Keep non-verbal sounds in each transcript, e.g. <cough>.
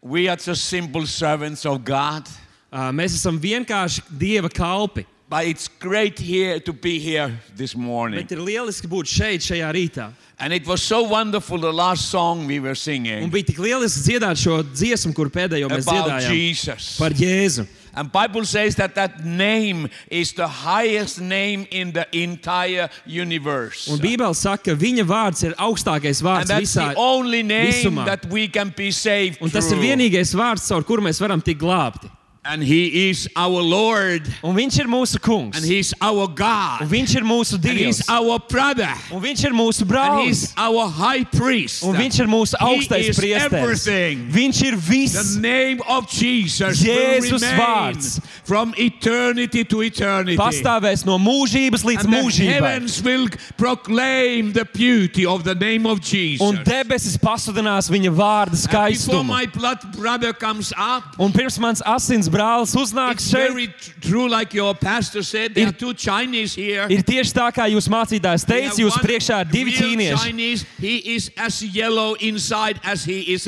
We are just simple servants of God. Uh, Mēs esam vienkārši Dieva kalpi. But it's great here to be here this morning. Bet ir lieliski būt šeit, šajā rītā. And it was so wonderful the last song we were Un singing bija tik lieliski dziedāt šo dziesmu, kur pēdējo mēs about dziedājām Jesus. par Jēzu. And Bible says that that name is the highest name in the entire universe. Un Bībele saka, ka viņa vārds ir augstākais And vārds that's visā. the only name visumā. that we can be saved Un tas ir through. vienīgais vārds, caur kuru mēs varam tikt glābti. And he is our Lord. Un viņš ir mūsu kungs. And he's our Un God. viņš ir mūsu And dievs. he's our brother. Un viņš ir mūsu And brālis. he's our high priest. Un viņš ir mūsu He augstais is priesteris. everything. Viņš ir viss. The name of Jesus Jēzus will remain vārds. from eternity to eternity. Pastāvēs no mūžības līdz And the mūžībai. heavens will proclaim the beauty of the name of Jesus. Un debesis pasludinās viņa vārda And before skaistumu. my blood brother comes up, Un pirms mans asins brālis uznāks it's šeit, true, like your pastor said. There Ir- are two Chinese here. ir tieši tā, kā jūs mācītājs teica, jūs priekšā ir divi ķīnieši. Chinese.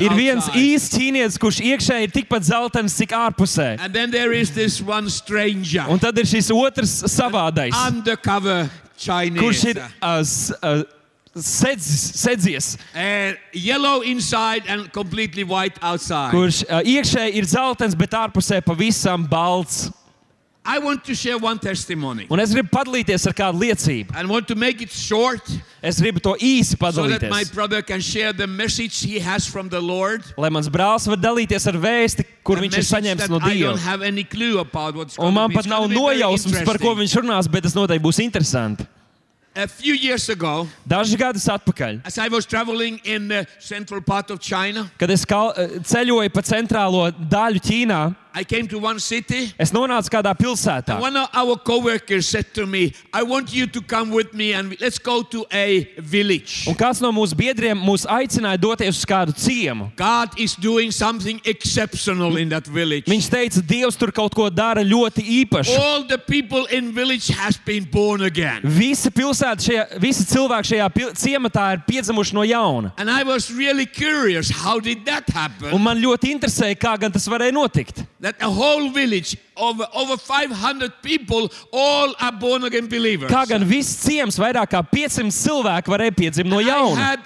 Ir viens īsts ķīnietis, kurš iekšā ir tikpat zeltains, cik ārpusē. And then there is this one stranger, Un tad ir šis otrs savādais, kurš ir uh, uh, sedzis, sedzies, Uh, yellow inside and completely white outside. kurš uh, iekšā ir zeltains, bet ārpusē pavisam balts. I want to share one testimony Un es gribu padalīties ar kādu liecību. and want to make it short Es gribu to īsi so that my padalīties. brother can share the message he has from the Lord. Lai mans brālis var dalīties ar vēsti, kur A viņš ir saņēmis no I don't Dieva. have any clue about what's Un man pat nav nojausmas, par ko viņš runās, bet tas noteikti būs interesanti. A few years ago, Dažus gadus atpakaļ, as I was traveling in the central part of China, kad es kal- ceļoju pa centrālo daļu Ķīnā, I came to one city. es nonācu kādā pilsētā. One of our co-workers said to me, "I want you to come with me and let's go to a village. Un kāds no mūsu biedriem mūs aicināja doties uz kādu ciemu. God is doing something exceptional in that village. Viņš teica, Dievs tur kaut ko dara ļoti īpašu. All the people in village has been born again." Visi pilsēta, šajā, visi cilvēki šajā ciematā ir piedzimuši no jauna. And I was really curious, how did that happen? Un man ļoti interesēja, kā gan tas varēja notikt. That a whole village over over 500 people all are born again believers. Kā gan viss ciems, vairāk kā 500 cilvēku varēja piedzimt no jauna.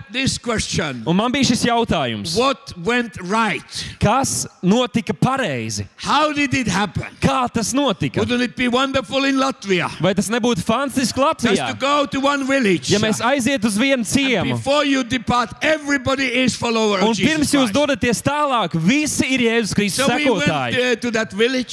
Un man bija šis jautājums, What went right? kas notika pareizi? How did it happen? Kā tas notika? Vai tas nebūtu fantastiski to Latvijā? to one village. Ja mēs aizietu uz vienu ciemu, depart, un pirms jūs dodaties tālāk, visi ir Jēzus Kristus So we went sekotāji. uh, to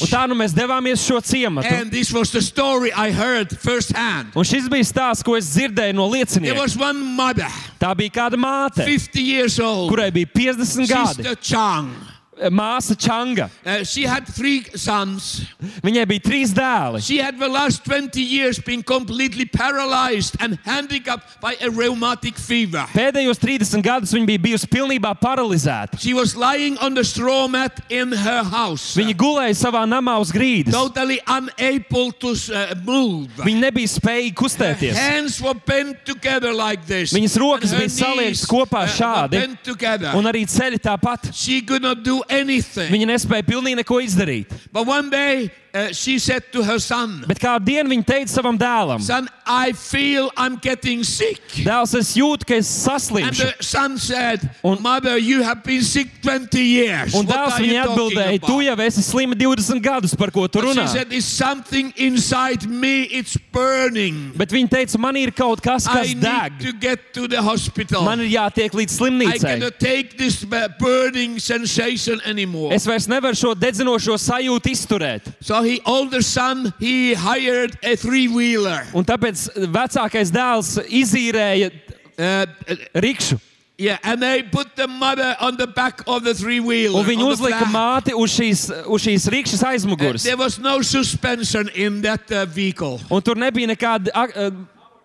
Un tā nu mēs devāmies šo ciematu. and this was the story I heard firsthand. Un šis bija stāsts, ko es dzirdēju no There lieciniekiem. was one mother, Tā bija kāda māte, 50 years old, kurai bija 50 gadi. Chang. Māsa Čanga. Uh, she had three sons. Viņai bija trīs dēli. She had the last 20 years been completely paralyzed and handicapped by a rheumatic fever. Pēdējos 30 gadus viņa bija bijusi pilnībā paralizēta. She was lying on the straw mat in her house, Viņa gulēja savā namā uz grīdas. totally unable to uh, move. Viņa nebija spējīga kustēties. Hands were bent together like this. Viņas rokas bija saliektas kopā uh, šādi. together. Un arī ceļi tāpat. She could not do anything. Viņa nespēja pilnīgi neko izdarīt. But one day uh, she said to her son, Bet kādu dienu viņa teica savam dēlam: Son, I feel I'm getting sick. Dēls, es jūtu, ka es And saslimšu. the son said, Un- Mother, you have been sick 20 years. Un dēls viņai atbildēja: about?" Tu jau esi slima 20 gadus, par ko tu runā. She said, It's something inside me, it's burning. Bet viņa teica, man ir kaut kas, I kas need deg. to get to the hospital. Man ir jātiek līdz I slimnīcai. cannot take this bu- burning sensation anymore. Es vairs nevaru šo dedzinošo sajūtu izturēt. So he older son, he hired a three-wheeler. Un tāpēc vecākais dēls izīrēja Uh, uh, rikšu. yeah, and they put the mother on the back of the three-wheeler. Un viņi on the uzlika flat. māti uz šīs, uz šīs rikšas Uh, aizmugures. there was no suspension in that uh, vehicle. Un tur nebija nekāda a-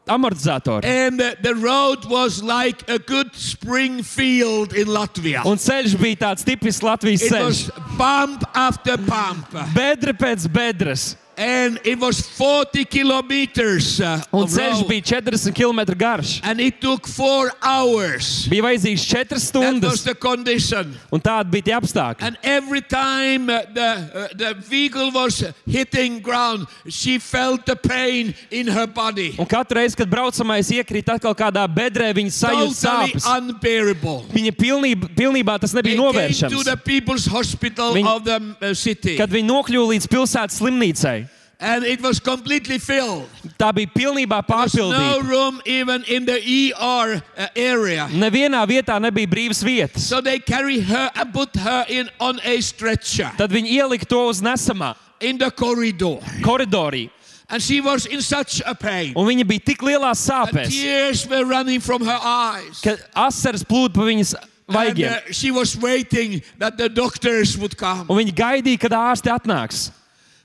a- amortizatora. And uh, the road was like a good spring field in Latvia. Un ceļš bija tāds tipisks Latvijas It ceļš. was bump after bump. Bedra pēc bedres. And it was 40 kilometers uh, Un ceļš bija 40 km garš. And it took four hours. Bija vajadzīgs 4 That was stundas, the condition. un tādi bija tie apstākļi. And every time uh, the, uh, the vehicle was hitting ground, she felt the pain in her body. Un katru reizi, kad braucamais iekrīt atkal kādā bedrē, viņa sajūt Totally sāpes. unbearable. Viņa pilnībā, pilnībā tas They nebija came to novēršams. the people's hospital Viņi- of the city. Kad viņi nokļuva līdz pilsētas slimnīcai, And it was completely filled. tā bija pilnībā There was no pārpildīta. room even in the ER uh, area. Nevienā vietā nebija brīvas vietas. So they carry her and put her in on a stretcher Tad viņi ielika to uz nesamā in the corridor. koridorī. And she was in such a pain. Un viņa bija tik lielās And sāpēs, tears were running from her eyes. ka asaras plūda pa viņas And, vaigiem. uh, she was waiting that the doctors would come. Un viņi gaidīja, kad ārsti atnāks.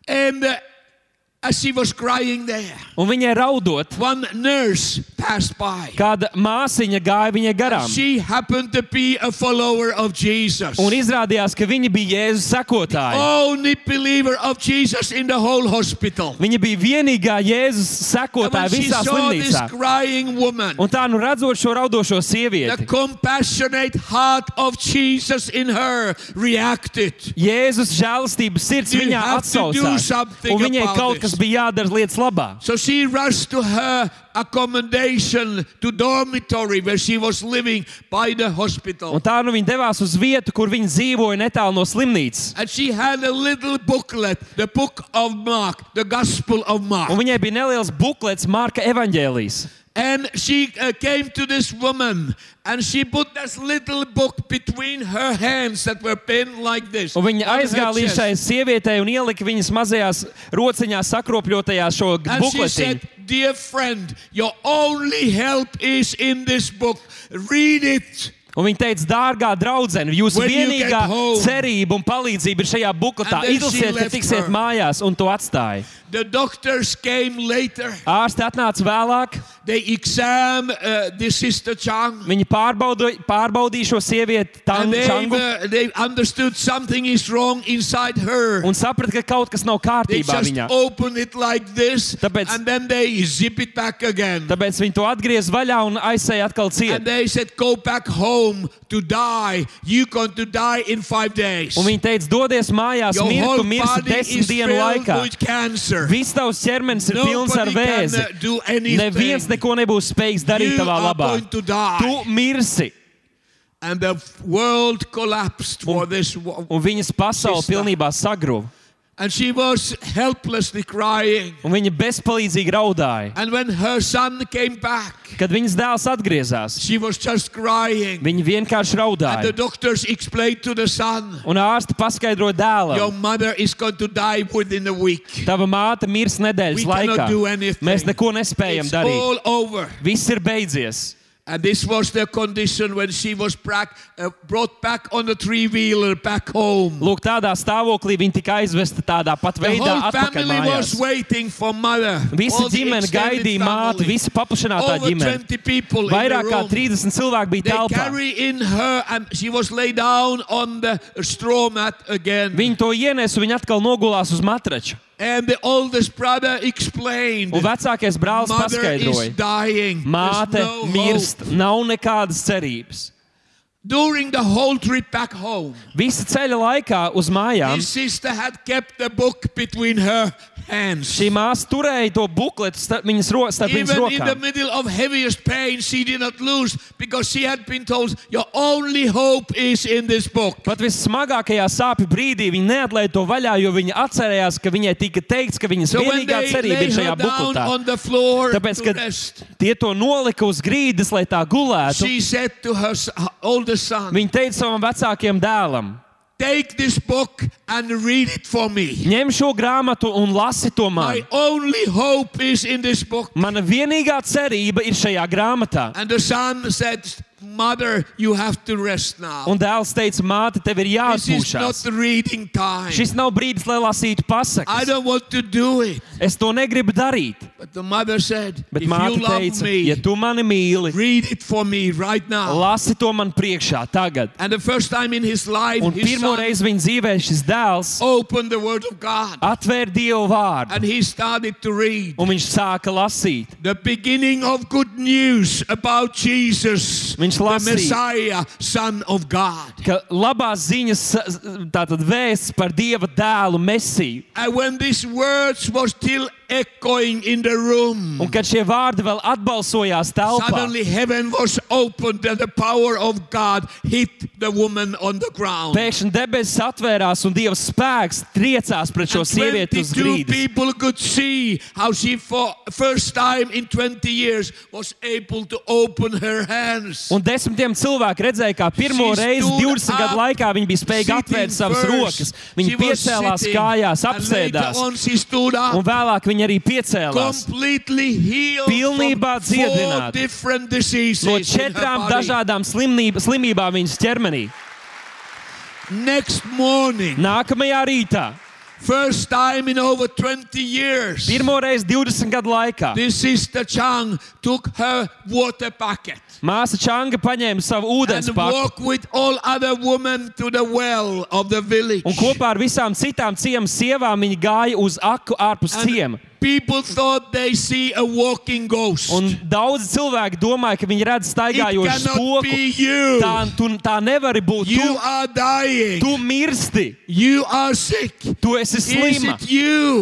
And uh, as she was crying there, Un viņai raudot, one nurse passed by. kāda māsiņa gāja viņai garām. She happened to be a follower of Jesus. Un izrādījās, ka viņa bija Jēzus sekotāja. Only believer of Jesus in the whole hospital. Viņa bija vienīgā Jēzus sekotāja visā slimnīcā. woman, Un tā nu redzot šo raudošo the sievieti, compassionate heart of Jesus in her reacted. Jēzus žēlastības sirds viņā atsaucās. Un viņai kaut this. Kas bija jādara lietas labā. So she rushed to her accommodation to dormitory where she was living by the hospital. Un tā nu viņa devās uz vietu, kur viņa dzīvoja netālu no slimnīcas. And she had a little booklet, the book of Mark, the Gospel of Mark. Un viņai bija neliels buklets Marka evaņģēlijas. And she uh, came to this woman and she put this little book between her hands that were pinned like this. Un viņa aizgāja līdz šai sievietei un ielika viņas mazajās rociņās sakropļotajā šo And she said, bukletiņu. Dear friend, your only help is in this book. Read it. Un viņa teica, dārgā draudzene, jūsu vienīgā cerība un palīdzība ir šajā bukletā. Izlasiet, ka tiksiet her. mājās, un to atstāja. The doctors came later. Ārsti atnāca vēlāk, They examined uh, the sister Chang. viņi pārbaudīja šo sievieti, And Tangu they, Changu, uh, they understood something is wrong inside her. un saprata, ka kaut kas nav They kārtībā just viņā. open it like this, Tāpēc- and then they zip it back again. Tāpēc viņi to atgriez vaļā un aizsēja atkal And ciet. they said, Go back home to die. You're going to die in five days. Un viņi teica, dodies mājās, Your tu mirsi desmit dienu laikā. with cancer. Viss tavs ķermenis ir pilns ar Nobody vēzi. uh, do anything. Neviens neko nebūs spējīgs darīt You tavā labā. Tu mirsi. And the world collapsed for this Un viņas pasaule pilnībā sagruva. And she was helplessly crying. Un viņa bezpalīdzīgi raudāja. And when her son came back, Kad viņas dēls atgriezās, she was just crying. viņa vienkārši And the raudāja. doctors explained to the son, Un ārsti paskaidroja Your dēlam, mother is going to die within a week. tava māte mirs We nedēļas cannot laikā. do anything. Mēs neko nespējam It's darīt. all over. Viss ir beidzies. And this was the condition when she was uh, brought back on the three wheeler back home. Lūk, tādā stāvoklī viņa tika aizvesta tādā pat The veidā whole atpakaļ family was mājās. waiting for mother. Visa ģimene gaidīja māti, visa paplašinātā ģimene. 20 people Vairāk kā the room. 30 cilvēki bija telpā. carry in her and she was laid down on the straw mat again. Viņi to ienes un viņi atkal nogulās uz matrača. And the oldest brother explained, Un vecākais brālis paskaidroja, māte mirst, hope." nav nekādas cerības. During the whole trip back home, Visa ceļa laikā uz mājām his sister had kept the book between her hands. šī māsa turēja to bukletu starp viņas, ro starp viņas Even in the rokām. middle of heaviest pain, she did not lose because she had been told, Your only hope is in this book. Pat vissmagākajā sāpju brīdī viņa neatlaida to vaļā, jo viņa atcerējās, ka viņai tika teikts, ka viņas So when vienīgā they cerība lay ir her šajā down bukletā. on the floor Tāpēc, to kad rest, tie to nolika uz grīdas, lai tā gulētu, she said to her s- son, viņa teica savam vecākajam dēlam: Take this book and read it for me. ņem šo grāmatu un lasi to man. My only hope is in this book. Mana vienīgā cerība ir šajā grāmatā. And the son said, Mother, you have to rest now. Un dēls teica, māte, tev ir This is not jāatpūšas. the reading time. Šis nav brīdis, lai lasītu I pasakas. don't want to do it. Es to negribu darīt. But the mother said, Bet If māte you love teica, me, ja tu mani mīli, read it for me right now. lasi to man priekšā tagad. And the first time in his life, Un his pirmo son reizi viņa dzīvē šis dēls opened the Word of God atvēra Dievu vārdu, and he started to read. un viņš sāka lasīt. The Viņš lasīja. Messiah, Son of God. Ka labās ziņas, tātad vēsts par Dieva dēlu Mesiju. And when these words were still echoing in the room, Un kad šie vārdi vēl atbalsojās telpā, suddenly heaven was opened and the power of God hit the woman on the ground. pēkšņi debesis atvērās un Dieva spēks triecās pret šo sievieti uz 22 grīdas. people could see how she, for first time in 20 years, was able to open her hands. Un desmitiem cilvēki redzēja, kā pirmo reizi stood 20 gadu laikā viņa bija spējīga Sitting atvērt savas rokas. Was piecēlās kājās, apsēdās. Un vēlāk viņa arī piecēlās. completely healed Pilnībā from four dziedināta. different diseases No in her četrām body. dažādām slimnība, slimībām viņas ķermenī. Next morning, Nākamajā rītā, first time in over 20 years, pirmo reizi 20 gadu laikā, this sister Chang took her water bucket māsa Čanga paņēma savu ūdens and paku walked with all other women to the well of the village. un kopā ar visām citām ciemu sievām viņa gāja uz aku ārpus ciema. People thought they see a walking ghost. Un daudzi cilvēki domāja, ka viņi redz staigājošu spoku. Tā, tu, tā nevari būt. You Tu, tu mirsti, tu esi slima.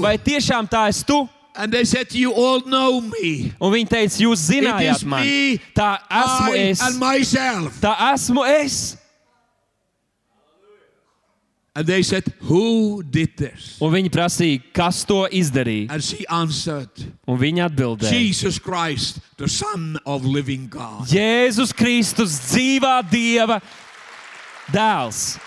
Vai tiešām tā esi tu? And they said, You all know me. Un viņi teica, jūs zinājāt is mani. Tā esmu es. and myself. Tā esmu es. And they said, Who did this? Un viņi prasīja, kas to izdarīja. And she answered, Un viņi atbildēja, Jesus Christ, the Son of living God. Jēzus Kristus, dzīvā Dieva dēls.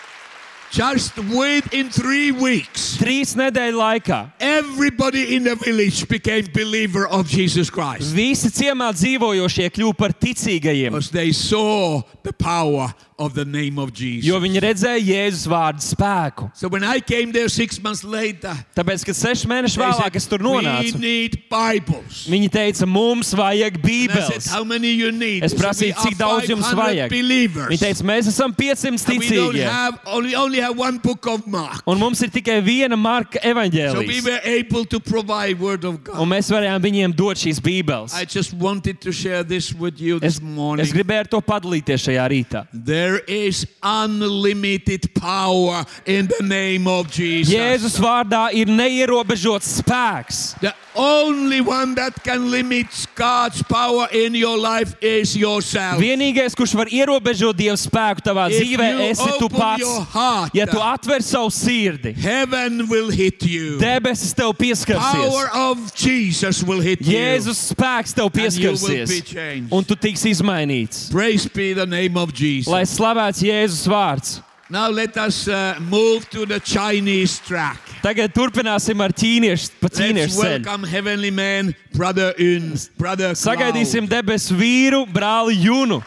Just within three weeks, Trīs nedēļu laikā everybody in the village became believer of Jesus Christ. visi ciemā dzīvojošie kļuva par ticīgajiem, Because they saw the power of the name of Jesus. jo viņi redzēja Jēzus vārdu spēku. So when I came there six months later, Tāpēc, kad seši mēneši they vēlāk es tur said, we nonācu, need Bibles. viņi teica, mums vajag And I said, bībeles. how many you need? Es They said, prasīju, "We cik are daudz jums 500 vajag. Believers. Viņi teica, mēs esam 500 And we don't ticīgie. have, only, only have one book of Mark. Un mums ir tikai viena marka So we evaņģēlijas. were able to provide word of God. Un mēs varējām viņiem dot šīs bībeles. I just wanted to share this with you Es, this morning. es gribēju ar to padalīties šajā rītā. There is unlimited power in the name of Jesus. Jēzus vārdā ir neierobežots spēks. The only one that can limit God's power in your life is yourself. Vienīgais, kurš var ierobežot Dieva spēku tavā If dzīvē, you esi tu open your pats. heart, Ja tu atver savu sirdi, heaven will hit you. debesis tev pieskarsies. power of Jesus will hit Jēzus spēks tev you. And you will pieskarsies. be changed. Un tu tiks izmainīts. Praise be the name of Jesus. Lai slavēts Jēzus vārds. Now let us uh, move to the Chinese track. Tagad turpināsim ar ķīniešu, pa Let's ķīniešu ceļu. welcome heavenly man, brother Un, brother Sagaidīsim debesu vīru, brāli Junu.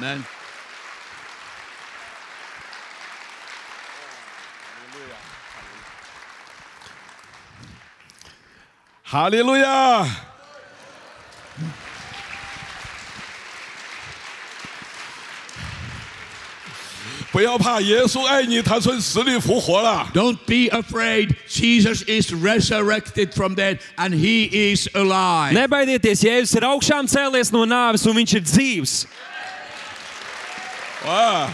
Man. Hallelujah！不要怕，耶稣爱你，他从死里复活了。 Don't be afraid. Jesus is resurrected from dead and he is alive. Nebaidieties, Jēzus ir augšām cēlies no nāves un viņš ir dzīvs. 哇！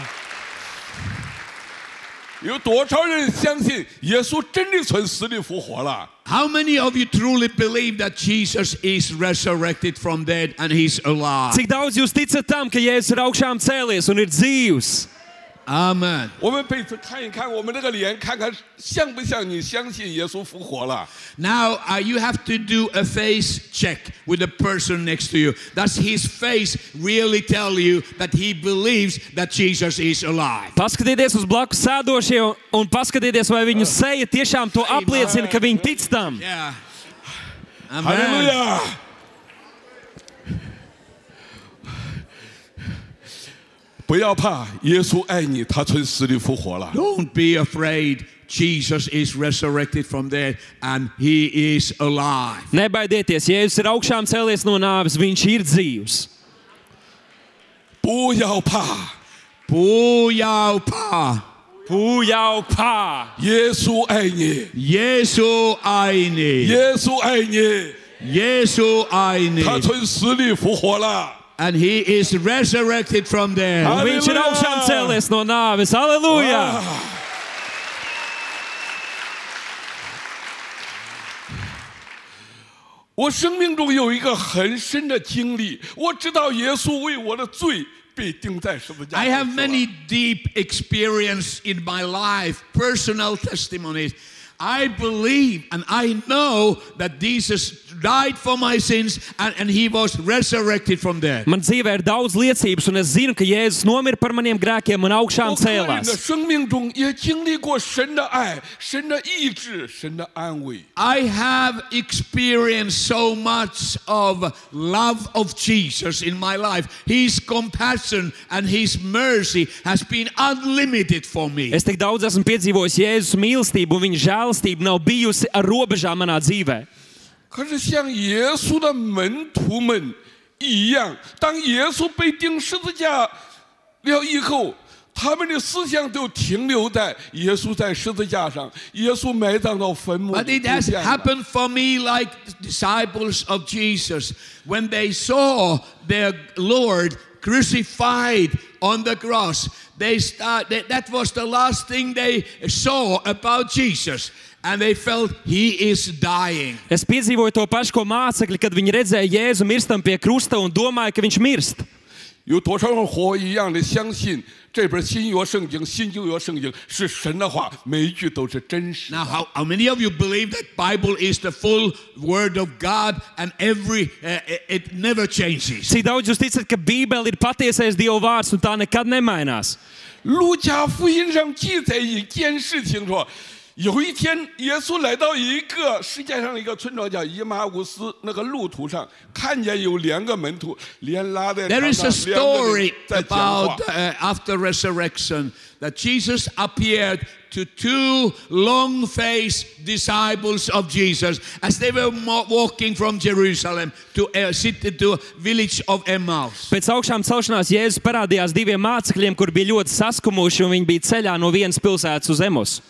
有多少人相信耶稣真的从死里复活了？ How many of you truly believe that Jesus is resurrected from dead and he's alive? Cik daudz jūs ticat tam, ka Jēzus ir augšām cēlies un ir dzīvs? Amen. 我们彼此看一看我们这个脸，看看像不像你相信耶稣复活了？ Now uh, you have to do a face check with the person next to you. Does his face really tell you that he believes that Jesus is alive? Paskatieties uz blakus sēdošie un- un paskatieties, vai viņu seja tiešām to apliecina, ka viņi tic tam. Yeah. 哈利 Amen. 路 不要怕，耶稣爱你，他从死里复活了。 Don't be afraid. Jesus is resurrected from there and he is alive. Nebaidieties, Jēzus ir augšām cēlies no nāves, viņš ir dzīvs. 不要怕，不要怕， Pūjau pā! 耶稣爱你，耶稣爱你，耶稣爱你，耶稣爱你他从死里复活了。 and he is resurrected from there. Un viņš ir augšām cēlies no nāves. Halleluja! Oh. I have many deep experiences in my life, personal testimonies I believe and I know that Jesus died for my sins and, and he was resurrected from there. Man dzīvē ir daudz liecības un es zinu, ka Jēzus nomira par maniem grēkiem un augšām cēlās. I have experienced so much of love of Jesus in my life. His compassion and his mercy has been unlimited for me. Es tik daudz esmu piedzīvojis Jēzus mīlestību un viņa žēl žēlastība nav bijusi ar robežām manā dzīvē. 可是像耶稣的门徒们一样，当耶稣被钉十字架了以后，他们的思想都停留在耶稣在十字架上，耶稣埋葬到坟墓 But 里 it 不 has 见了。 happened for me like the disciples of Jesus when they saw their Lord crucified on the cross. They start, that, that was the last thing they saw about Jesus. And they felt he is dying. Es piedzīvoju to pašu, ko mācekļi, kad viņi redzēja Jēzu mirstam pie krusta un domāja, ka viņš mirst. 有多少人和我一样的相信这本新约圣经、新旧约圣经是神的话，每一句都是真实的。Now, how, how many of you believe that Bible is the full Word of God and every uh, it, it never changes? Cik daudz jūs ticat, ka Bībele ir patiesais Dieva vārds un tā nekad nemainās? 路加福音上记载一件事情说，有一天耶稣来到一个世界上的一个村庄叫伊马乌斯，那个路途上看见有两个门徒连拉在 There 床 is 上 a 两个人 story 在讲话 about。uh, after resurrection that Jesus appeared to two long faced disciples of Jesus as they were mo- walking from Jerusalem to uh, city to village of Emmaus. Pēc augšām celšanās Jēzus parādījās diviem mācekļiem, kur bija ļoti saskumuši, un viņi bija ceļā no vienas pilsētas uz Emus.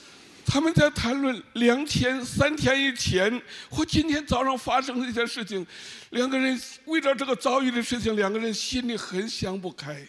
他们在谈论两天、三天以前或今天早上发生的一些事情，两个人为了这个遭遇的事情，两个人心里很想不开。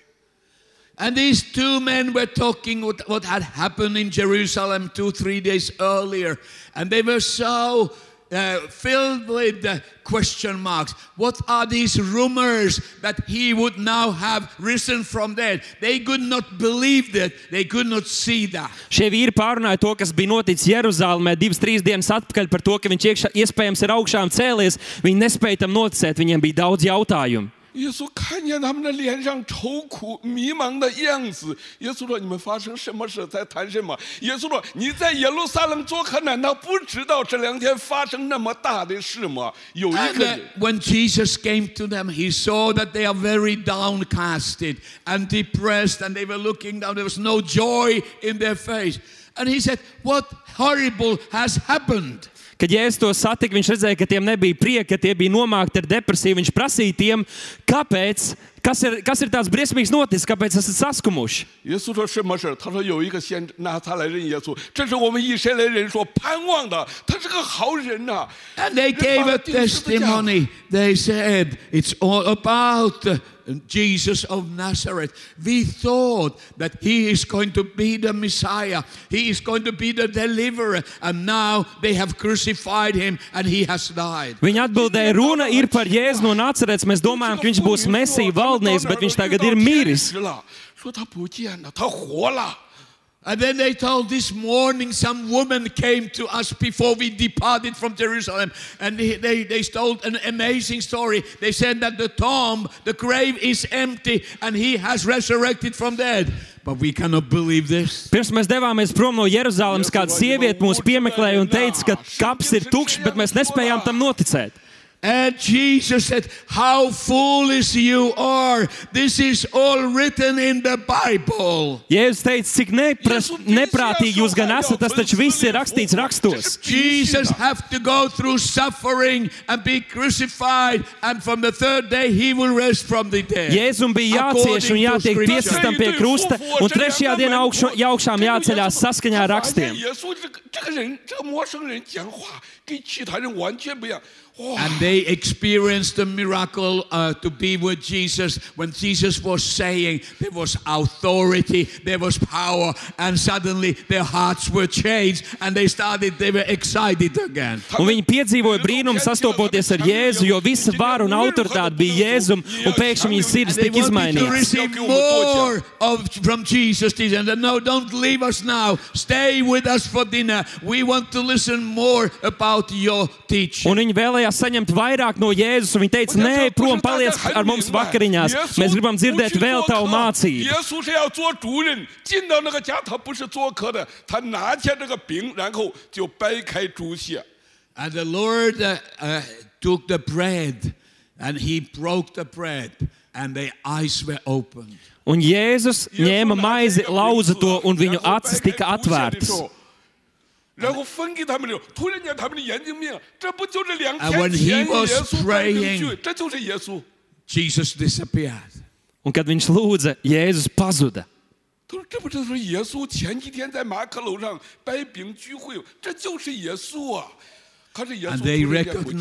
And these two men were talking what, what had happened in Jerusalem two, three days earlier. And they were so uh, filled with uh, question marks. What are these rumors that he would now have risen from dead? They could not believe that. They could not see that. Šie vīri pārunāja to, kas bija noticis Jeruzalemē divas, trīs dienas atpakaļ par to, ka viņš iekšā, iespējams ir augšām cēlies. Viņi nespēja tam noticēt, viņiem bija daudz jautājumu. 耶稣看见他们的脸上愁苦、迷茫的样子，耶稣说：“你们发生什么事？在谈什么？”耶稣说：“你在耶路撒冷做客，难道不知道这两天发生那么大的事吗？”有一 And 个 uh, 人， when Jesus came to them, he saw that they are very downcasted and depressed, and they were looking down. There was no joy in their face. And he said, What horrible has happened? Kad Jēzus to satika, viņš redzēja, ka tiem nebija prieka, ka tie bija nomākti ar depresiju. Viņš prasīja tiem, kāpēc, kas ir, kas ir tāds briesmīgs noticis, kāpēc esat saskumuši.耶稣说：“什么事？”他说：“有一个先知拿他来认耶稣，这是我们以色列人所盼望的，他是个好人呐、 And they gave a testimony. They said, It's all about uh, Jesus of Nazareth. We thought that he is going to be the Messiah, he is going to be the deliverer, and now they have crucified him and he has died. Viņa atbildēja, runa ir par Jēzu no Nācerēts. Mēs domājam, ka viņš būs Mesija valdnieks, bet viņš tagad ir miris. And then they told this morning some woman came to us before we departed from Jerusalem. And they, they, they told an amazing story. They said that the tomb, the grave is empty and he has resurrected from dead. Pirms mēs devāmies prom no Jeruzalemes, kāda sieviete mūs piemeklēja un teica, ka kaps ir tukšs, bet mēs nespējām tam noticēt. And Jesus said, How foolish you are. This is all written in the Bible. Jēzus teica, cik nepras, neprātīgi jūs gan esat, tas taču viss ir rakstīts rakstos. Jesus have to go through suffering and be crucified, and from the third day he will rise from the dead. Jēzum bija jācieš un jātiek piesistam pie krusta, un trešajā dienā augšu, augšām jāceļās saskaņā ar 发现 rakstiem.耶稣这个这个人，这个陌生人讲话跟其他人完全不一样。 哇！And they experienced the miracle uh, to be with Jesus. When Jesus was saying, there was authority, there was power, and suddenly their hearts were changed and they started, they were excited again. Un viņi piedzīvoja brīnumu sastopoties ar Jēzu, jo visa vara un autoritāte bija Jēzum, un pēkšņi viņas sirds They tika wanted to izmainītas. receive more of, from Jesus. He said, No, don't leave us now. Stay with us for dinner. We want to listen more about your teaching. Un viņi vēlējās saņemt vairāk no Jēzus, un viņi teica, nē, prom, paliec ar mums vakariņās. Mēs gribam dzirdēt vēl tavu mācību. And the Lord uh, uh, took the bread and he broke the bread and their eyes were opened. Un Jēzus ņēma maizi, lauza to, un viņu acis tika atvērtas. 然后分给他们了，突然间他们的眼睛明了，这不就是两天前耶稣带领 praying- 去，这就是耶稣。Jesus disappeared. Un kad viņš lūdza, Jēzus pazuda. 他说：“这不就是耶稣前几天在马可楼上掰饼聚会，这就是耶稣啊！”可是耶稣 And they 突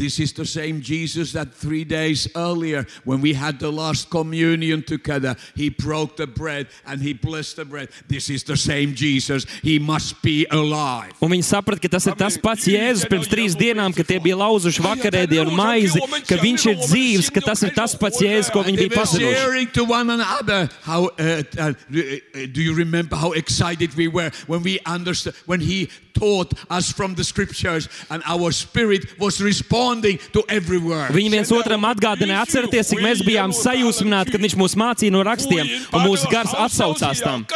This is the same Jesus that three days earlier, when we had the last communion together, he broke the bread and he blessed the bread. This is the same Jesus. He must be alive. Un viņi saprata, ka tas ir tas pats Jēzus pirms trīs dienām, kad tie bija lauzuši vakarēdienu maizi, ka viņš ir dzīves, ka tas ir tas pats Jēzus, ko viņi bija pazinuši. When he taught us from the scriptures, and our spirit was responding. Viņi viens otram atgādināja, atcerieties, cik mēs bijām sajūsmināti, kad viņš mūs mācīja no rakstiem, un mūsu gars atsaucās tam.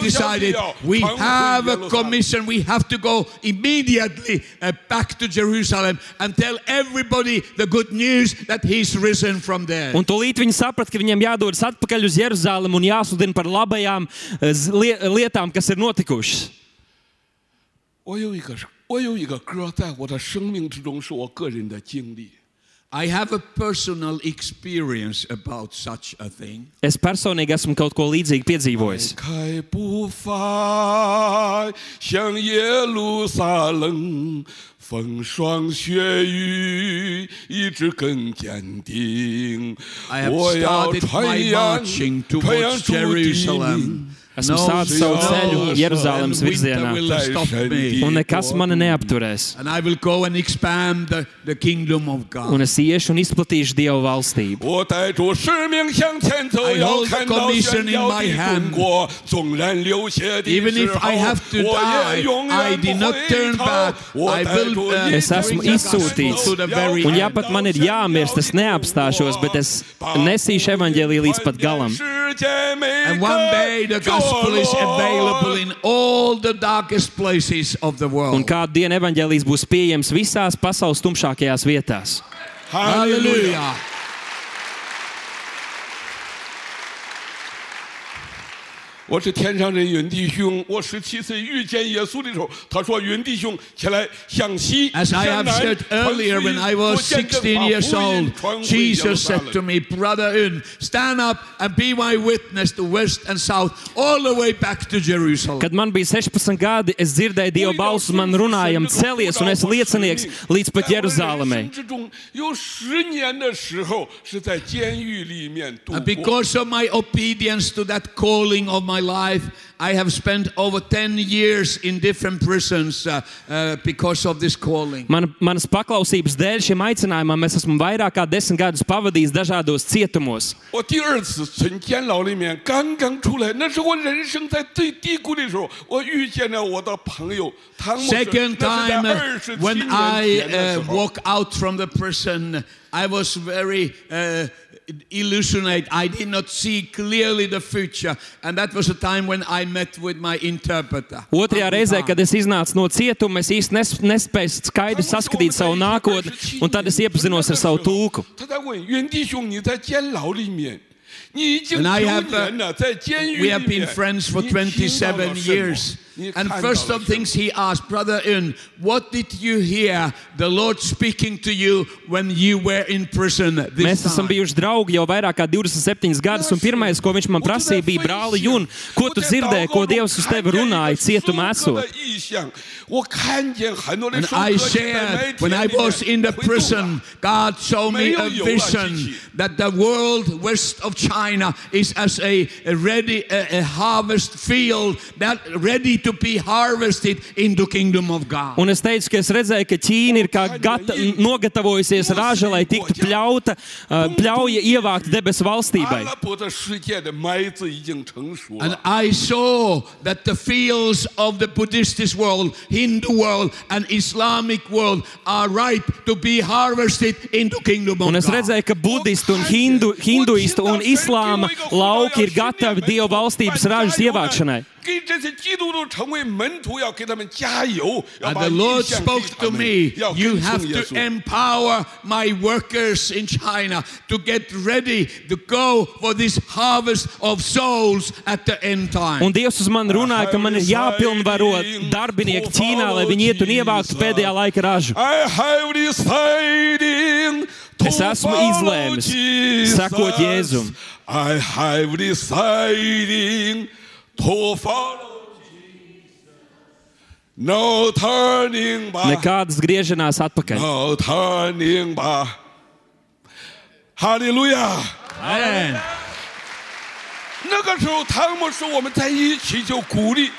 Decided, we have a commission. We have to go immediately uh, back to Jerusalem and tell everybody the good news that he's risen from there. Un tūlīt viņi saprata, ka viņiem jādodas atpakaļ uz Jeruzalem un jāsludina par labajām uh, lietām, kas ir notikušas. Oi, oi, kažkas. 我有一个歌，在我的生命之中是我个人的经历。I have a personal experience about such a thing. Es personīgi esmu kaut ko līdzīgu piedzīvojis. 开步伐向耶路撒冷，风霜雪雨一直更坚定 I。have started 传 my 扬 marching 名 Jerusalem. Esmu no, sācis savu ceļu Jeruzalemes virzienā, un nekas mani neapturēs. The, the un es iešu un izplatīšu Dieva valstību. Es esmu izsūtīts, un ja pat man ir jāmirst, es neapstāšos, bet es nesīšu evaņģēlīju līdz pat galam. And one day the gospel is available in all the darkest places of the Un world. kādu dienu evaņģēlījis būs pieejams visās pasaules tumšākajās vietās. Hallelujah. 我是天上人云弟兄，我十七岁遇见耶稣的时候，他说：“云弟兄，起来向西 As I 向 have 南 said 传福 earlier, 音 when I was 我见证 16 把 years 福音 old, 传回耶路 Jesus 撒 said 冷 to me, Brother Un, stand up and be my witness to west and south, all the way back to Jerusalem. Kad man bija 16 gadi, es dzirdēju Dieva balsi, man runājam, celies, un es liecinieks līdz pat 在我人 Jeruzalemē. 生之中有十年的时候是在监狱里面度 And 过。 because of my obedience to that calling of my life, I have spent over 10 years in different prisons uh, uh, because of this calling. Man, manas paklausības dēļ šim aicinājumam es esmu vairāk kā desmit gadus pavadījis dažādos cietumos. 我第二次从监牢里面刚刚出来，那是我人生在最低谷的时候，我遇见了我的朋友汤姆斯。 Second 那是 time, 在 uh, 二十七 when 年 I 前的时 uh, 候。 walk out from the prison, I was very uh, illusionate. I did not see clearly the future. And that was a time when I met with my interpreter. Otrajā reizē, kad es iznācu no cietuma, es īsti nes, nespēju skaidri saskatīt savu nākotni, un tad es iepazinos ar savu tulku. And I have, uh, we have been friends for 27 years. And first of things he asked, Brother Un, what did you hear the Lord speaking to you when you were in prison? Mēs esam bijuši draugi jau vairāk kā 27 gadus, un pirmais, ko viņš man prasīja, bija, brāli Un, ko tu dzirdēji, ko Dievs uz tevi runāja cietumā esot? And I shared, when I was in the prison, God showed me a vision that the world west of China is as a, ready, a harvest field that ready to to be harvested in the kingdom of God. Un es teicu, ka es redzēju, ka Ķīna ir kā gata, nogatavojusies raža, lai tiktu pļauta, uh, pļauja ievākt debesu valstībai. And I saw that the fields of the Buddhist world, Hindu world and Islamic world are ripe to be harvested in the kingdom of God. Un es redzēju, ka budistu un hindu, hinduistu un islāma lauki ir gatavi Dievu valstības ražas ievākšanai. 给这些基督徒成为门徒，要给他们加油，要 And 把 the Lord 意向给 spoke 他 to 们 me, 要 you 跟 have 从耶 to 稣。 empower my workers in China to get ready to go for this harvest of souls at the end time. Un Dievs uz mani runāja, ka man ir jāpilnvaro darbinieki Ķīnā, lai viņi iet un ievāktu pēdējā laika ražu. I have decided to Es esmu follow izlēmis sekot Jesus. Jēzum. I have decided to follow Jesus. No turning back. Nekāds griežinās atpakaļ. No turning back. Hallelujah. Amen. 那个时候，汤姆是我们在一起就鼓励。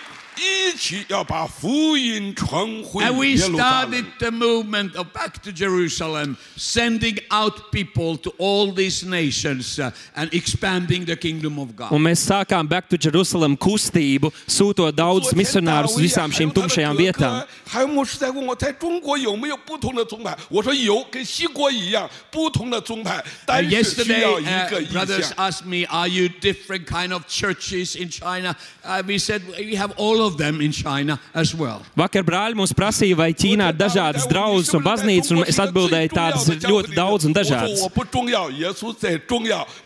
And we 耶路撒冷 started。the movement of back to Jerusalem, sending out people to all these nations uh, and expanding the kingdom of God. Un mēs sākām Back to Jerusalem kustību, sūtot daudzus misionārus uz visām šīm tumšajām vietām. 还有牧师在问我，在中国有没有不同的宗派？我说有，跟西国一样，不同的宗派， Uh, 但是需 yesterday, 要一 uh, 个意 brothers 向。 asked me, "Are you different kind of churches in China?" Uh, we said we have all of build them in China as well. Vakar brāļi mums prasīja, vai Ķīnā ir dažādas draudzes un baznīcas, un es atbildēju tādas ir ļoti daudz un dažādas.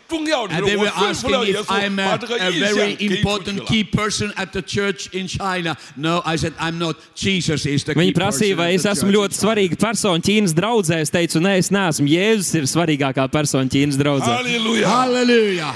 And they were asking if I'm a, a very important key person at the church in China. No, I said I'm not. Jesus is the key Viņi prasīja, vai es esmu ļoti svarīga persona Ķīnas draudzē. Es teicu, nē, es neesmu. Jēzus ir svarīgākā persona Ķīnas draudzē. Halleluja! Halleluja!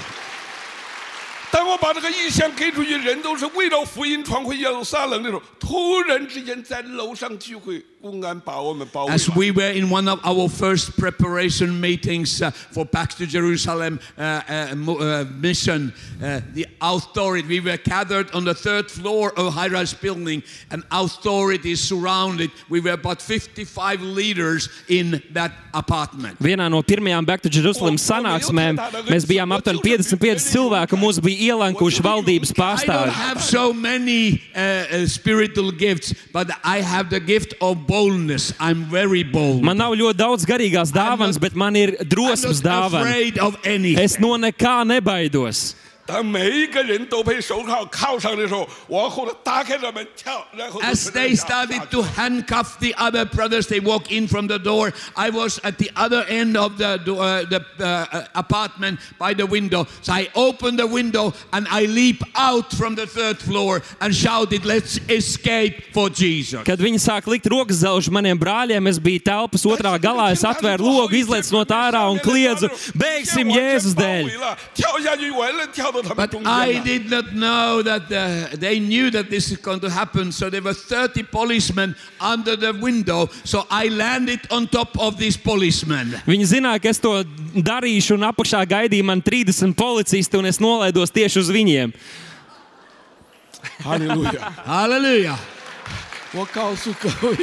当我把这个意向给出去，人都是为了福音传回耶路撒冷的时候，突然之间在楼上聚会，As we were in one of our first preparation meetings uh, for back to Jerusalem uh, uh, uh, mission, uh, the authority, we were gathered on the third floor of high rise building, and authorities surrounded. We were about 55 leaders in that apartment. Vienā no pirmajām Back to Jerusalem sanāksmēm mēs bijām aptuveni 55 cilvēki, un mums bija ielankuši valdības I don't pārstāvji. have so many uh, spiritual gifts, but I have the gift of boldness. I'm very bold. Man nav ļoti daudz garīgās dāvanas, bet man ir drosmes not dāvana. Es no nekā nebaidos. 当每一个人都被手铐铐上的时候，往后头打开了门跳，然后就 As 是 they 这样 started 下去 to handcuff the other brothers, they walk in from the door. I was at the other end of the, door, uh, the uh, apartment by the window. So I opened the window and I leap out from the third floor and shouted, Let's escape for Jesus. Kad viņi sāk likt rokas zelžu maniem brāļiem, es biju telpas otrā galā, es atvēru logu, izlaicu no tā ārā un kliedzu: Beigsim Jēzus dēļ! 跳下去，完了跳到他们 But 中 I 间了。 did not know that uh, they knew that this is going to happen. So there were 30 policemen under the window. So I landed on top of these policemen. Viņi zināja, ka es to darīšu, un apakšā gaidīja man 30 policisti, un es nolaidos tieši uz viņiem. 哈利路亚！ Hallelujah. 我告诉各位，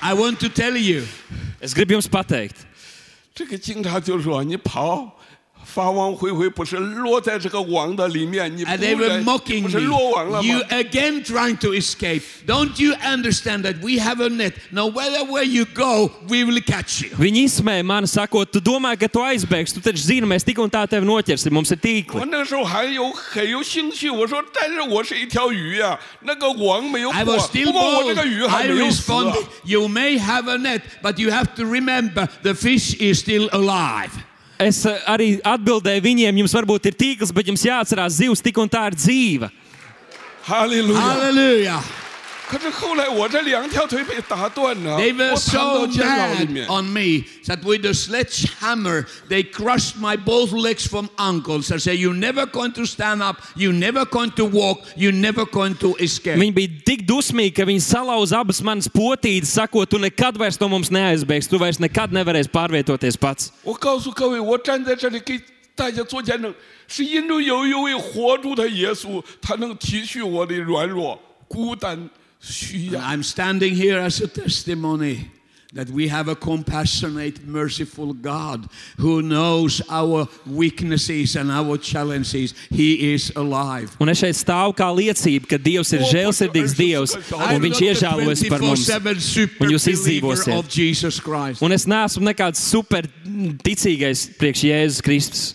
I want to tell you, Es gribu jums pateikt, 这个警察就说：“你跑， 法王恢恢不是落在这个网的里面，你不 And they were 然 mocking 不是落网了 me. You 吗？ again trying to escape. Don't you understand that we have a net? No matter where you go, we will catch you. Viņi izsmēja mani, sakot, tu domā, ka tu aizbēgsi. Tu taču zini, mēs tik un tā tevi noķersim. Mums ir 我 tīkli.那时候还有很有兴趣，我说，但是我是一条鱼呀、那个网没有 I 破 was，still 不过我这 bold. 个鱼还 I 没有死、啊 responded, You may have a net, but you have to remember the fish is still alive. es eh, arī atbildēju viņiem, jums varbūt ir tīkls, bet jums jāatcerās, zivs tik un tā ir dzīva. Halleluja! Halleluja. 可是后来我这两条腿被打断了， They 我 were 躺到 so 监牢里 mad 面。 on me that with a sledgehammer they crushed my both legs from ankles. I said, You're never going to stand up, you're never going to walk, you're never going to escape. Viņi bija tik dusmīgi, ka viņi salauza abas manas potītes, sakot, tu nekad vairs no mums neaizbēgsi, tu vairs nekad nevarēsi pārvietoties pats. 我告诉各位，我站在这里给大家做见证，是因为有一位活着的耶稣，他能体恤我的软弱、孤单、需 And 要。 I'm standing here as a testimony that we have a compassionate, merciful God who knows our weaknesses and our challenges. He is alive. Un es šeit stāvu kā liecība, ka Dievs ir žēlsirdīgs Dievs I'm un Viņš not the ižēlojas par mums. 24/7 super Un jūs believer izdzīvosiet. of Jesus Christ. Un es neesmu nekāds super ticīgais priekš Jēzus Kristus.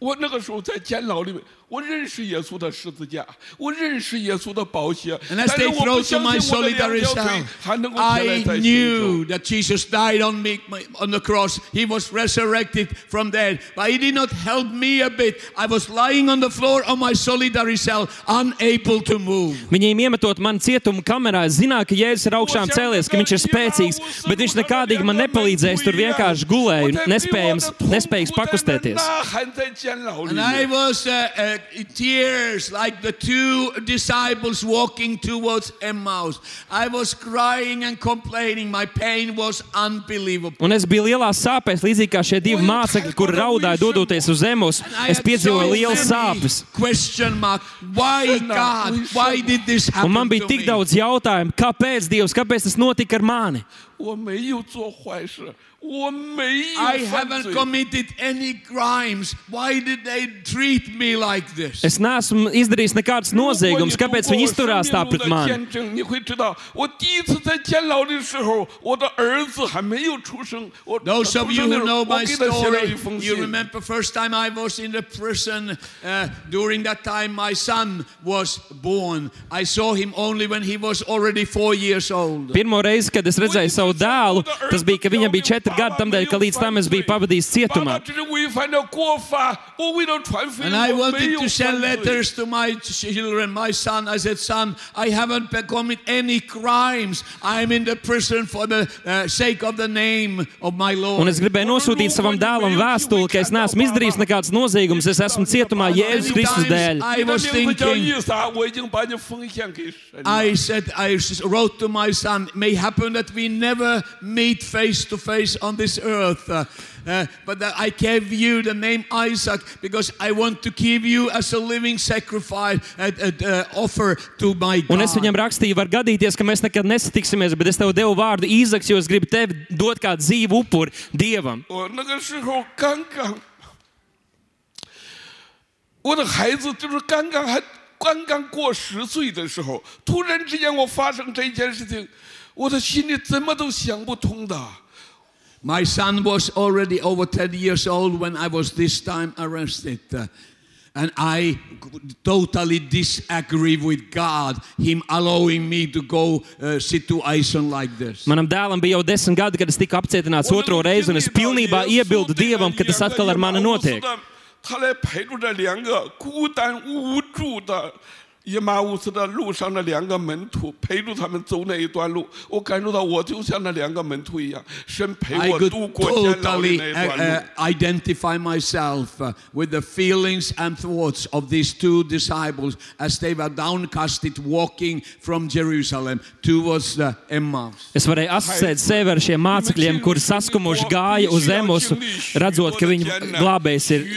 我那个时候在监牢里面， 我认识耶稣的十字架，我认识耶稣的宝血， And as 但是 they 我不 throw to 相 my 信我的两 solitary 条腿 cell, 还能够起来 I 在行走。 knew that Jesus died on me on the cross. He was resurrected from dead, but He did not help me a bit. I was lying on the floor of my solitary cell, unable to move. Viņiem iemetot man cietuma kamerā, es zināju, ka Jēzus ir augšām cēlies, ka viņš ir spēcīgs, bet viņš nekādīgi man nepalīdzēs. Tur vienkārši gulēju, nespējams, nespējīgs pakustēties. 呐喊在监牢里 And I 面。 was uh, uh, tears like the two disciples walking towards Emmaus. I was crying and complaining. My pain was unbelievable. Un es biju lielā sāpēs, līdzīgi kā šie divi mācekļi, kuri raudāja dodoties uz I Es piedzīvoju lielas sāpes. Question mark. Why God? Why did this happen Un man bija tik daudz jautājumu, kāpēc Dievs, kāpēc tas notika ar mani? 我没有做坏事，我没 I 有犯 haven't 罪。 committed any crimes. Why did they treat me like this? Es neesmu izdarījis nekādus 如果你 noziegumus, 读 kāpēc 过 viņi 我 izturās 生 tā 命 pret 路的 mani? 见证，你会知道，我第一次在监牢的时候，我的儿子还没有出生。我 Those 他 of 出 you 生的 who 时候 know 我 my 给他写了一 story, 封 you 信。 remember first time I was in the prison. Uh, during that time, my son was born. I saw him only when he was already four years old. Pirmo reizi, kad es redzēju savu savu dēlu, tas bija, ka viņam bija četri gadi, tamdēļ, ka līdz tam es biju pavadījis cietumā. And I wanted to send letters to my children, my son. I said, son, I haven't committed any crimes. I'm in the prison for the uh, sake of the name of my Lord. Un es gribēju nosūtīt savam dēlam vēstuli, ka es neesmu izdarījis nekāds noziegums, es esmu cietumā Jēzus Kristus dēļ. I was thinking, I said, I wrote to my son, may happen that we never meet face to face on this earth. uh, uh, but that I gave you the name Isaac because I want to give you as a living sacrifice, uh, uh, uh, offer to my Un es God. viņam rakstīju, var gadīties, ka mēs nekad nesatiksimies, bet es tev devu vārdu Īzaks, jo es gribu tevi dot kā dzīvu upuri Dievam. 我那个时候刚刚，我的孩子就是刚刚还刚刚过十岁的时候，突然之间我发生这件事情， 我的心里怎么都想不通的。 My son was already over 10 years old when I was this time arrested. uh, and I totally disagree with God, Him allowing me to go uh, situation like this. Manam dēlam bija jau desmit gadi, kad es tiku apcietināts otro reizi, un es pilnībā iebildu Dievam, ka tas atkal ar mani notiek. 他来陪住这两个孤单无助的 以马乌斯的路上的两个门徒，陪住他们走那一段路，我感受到我就像那两个门徒一样，神陪 I 我 could 度过监牢的 totally 那一 uh, 段路 uh,。identify myself uh, with the feelings and thoughts of these two disciples as they were downcasted walking from Jerusalem towards the Emmaus. Es varēju asociēt sevi ar šiem mācekļiem, kuri saskumuši gāja uz zemes, redzot, ka viņu glābējs ir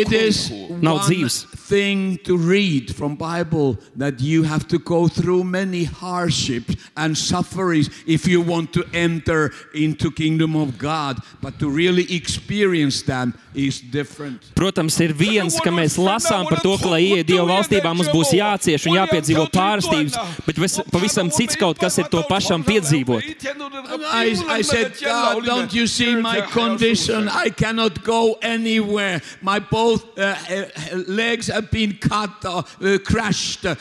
It is ir. Nav one dzīves. thing to read from Bible Bible that you have to go through many hardships and sufferings if you want to enter into kingdom of God, but to really experience them is different. Protams, ir viens, ka mēs lasām par to, ka, lai ieiet Dieva valstībā, mums būs jācieš un jāpiedzīvo pārstības, bet vis, pavisam cits kaut kas ir to pašam piedzīvot. I, I said, God, don't you see my condition? I cannot go anywhere. My both uh, uh, legs have been cut, uh, going To,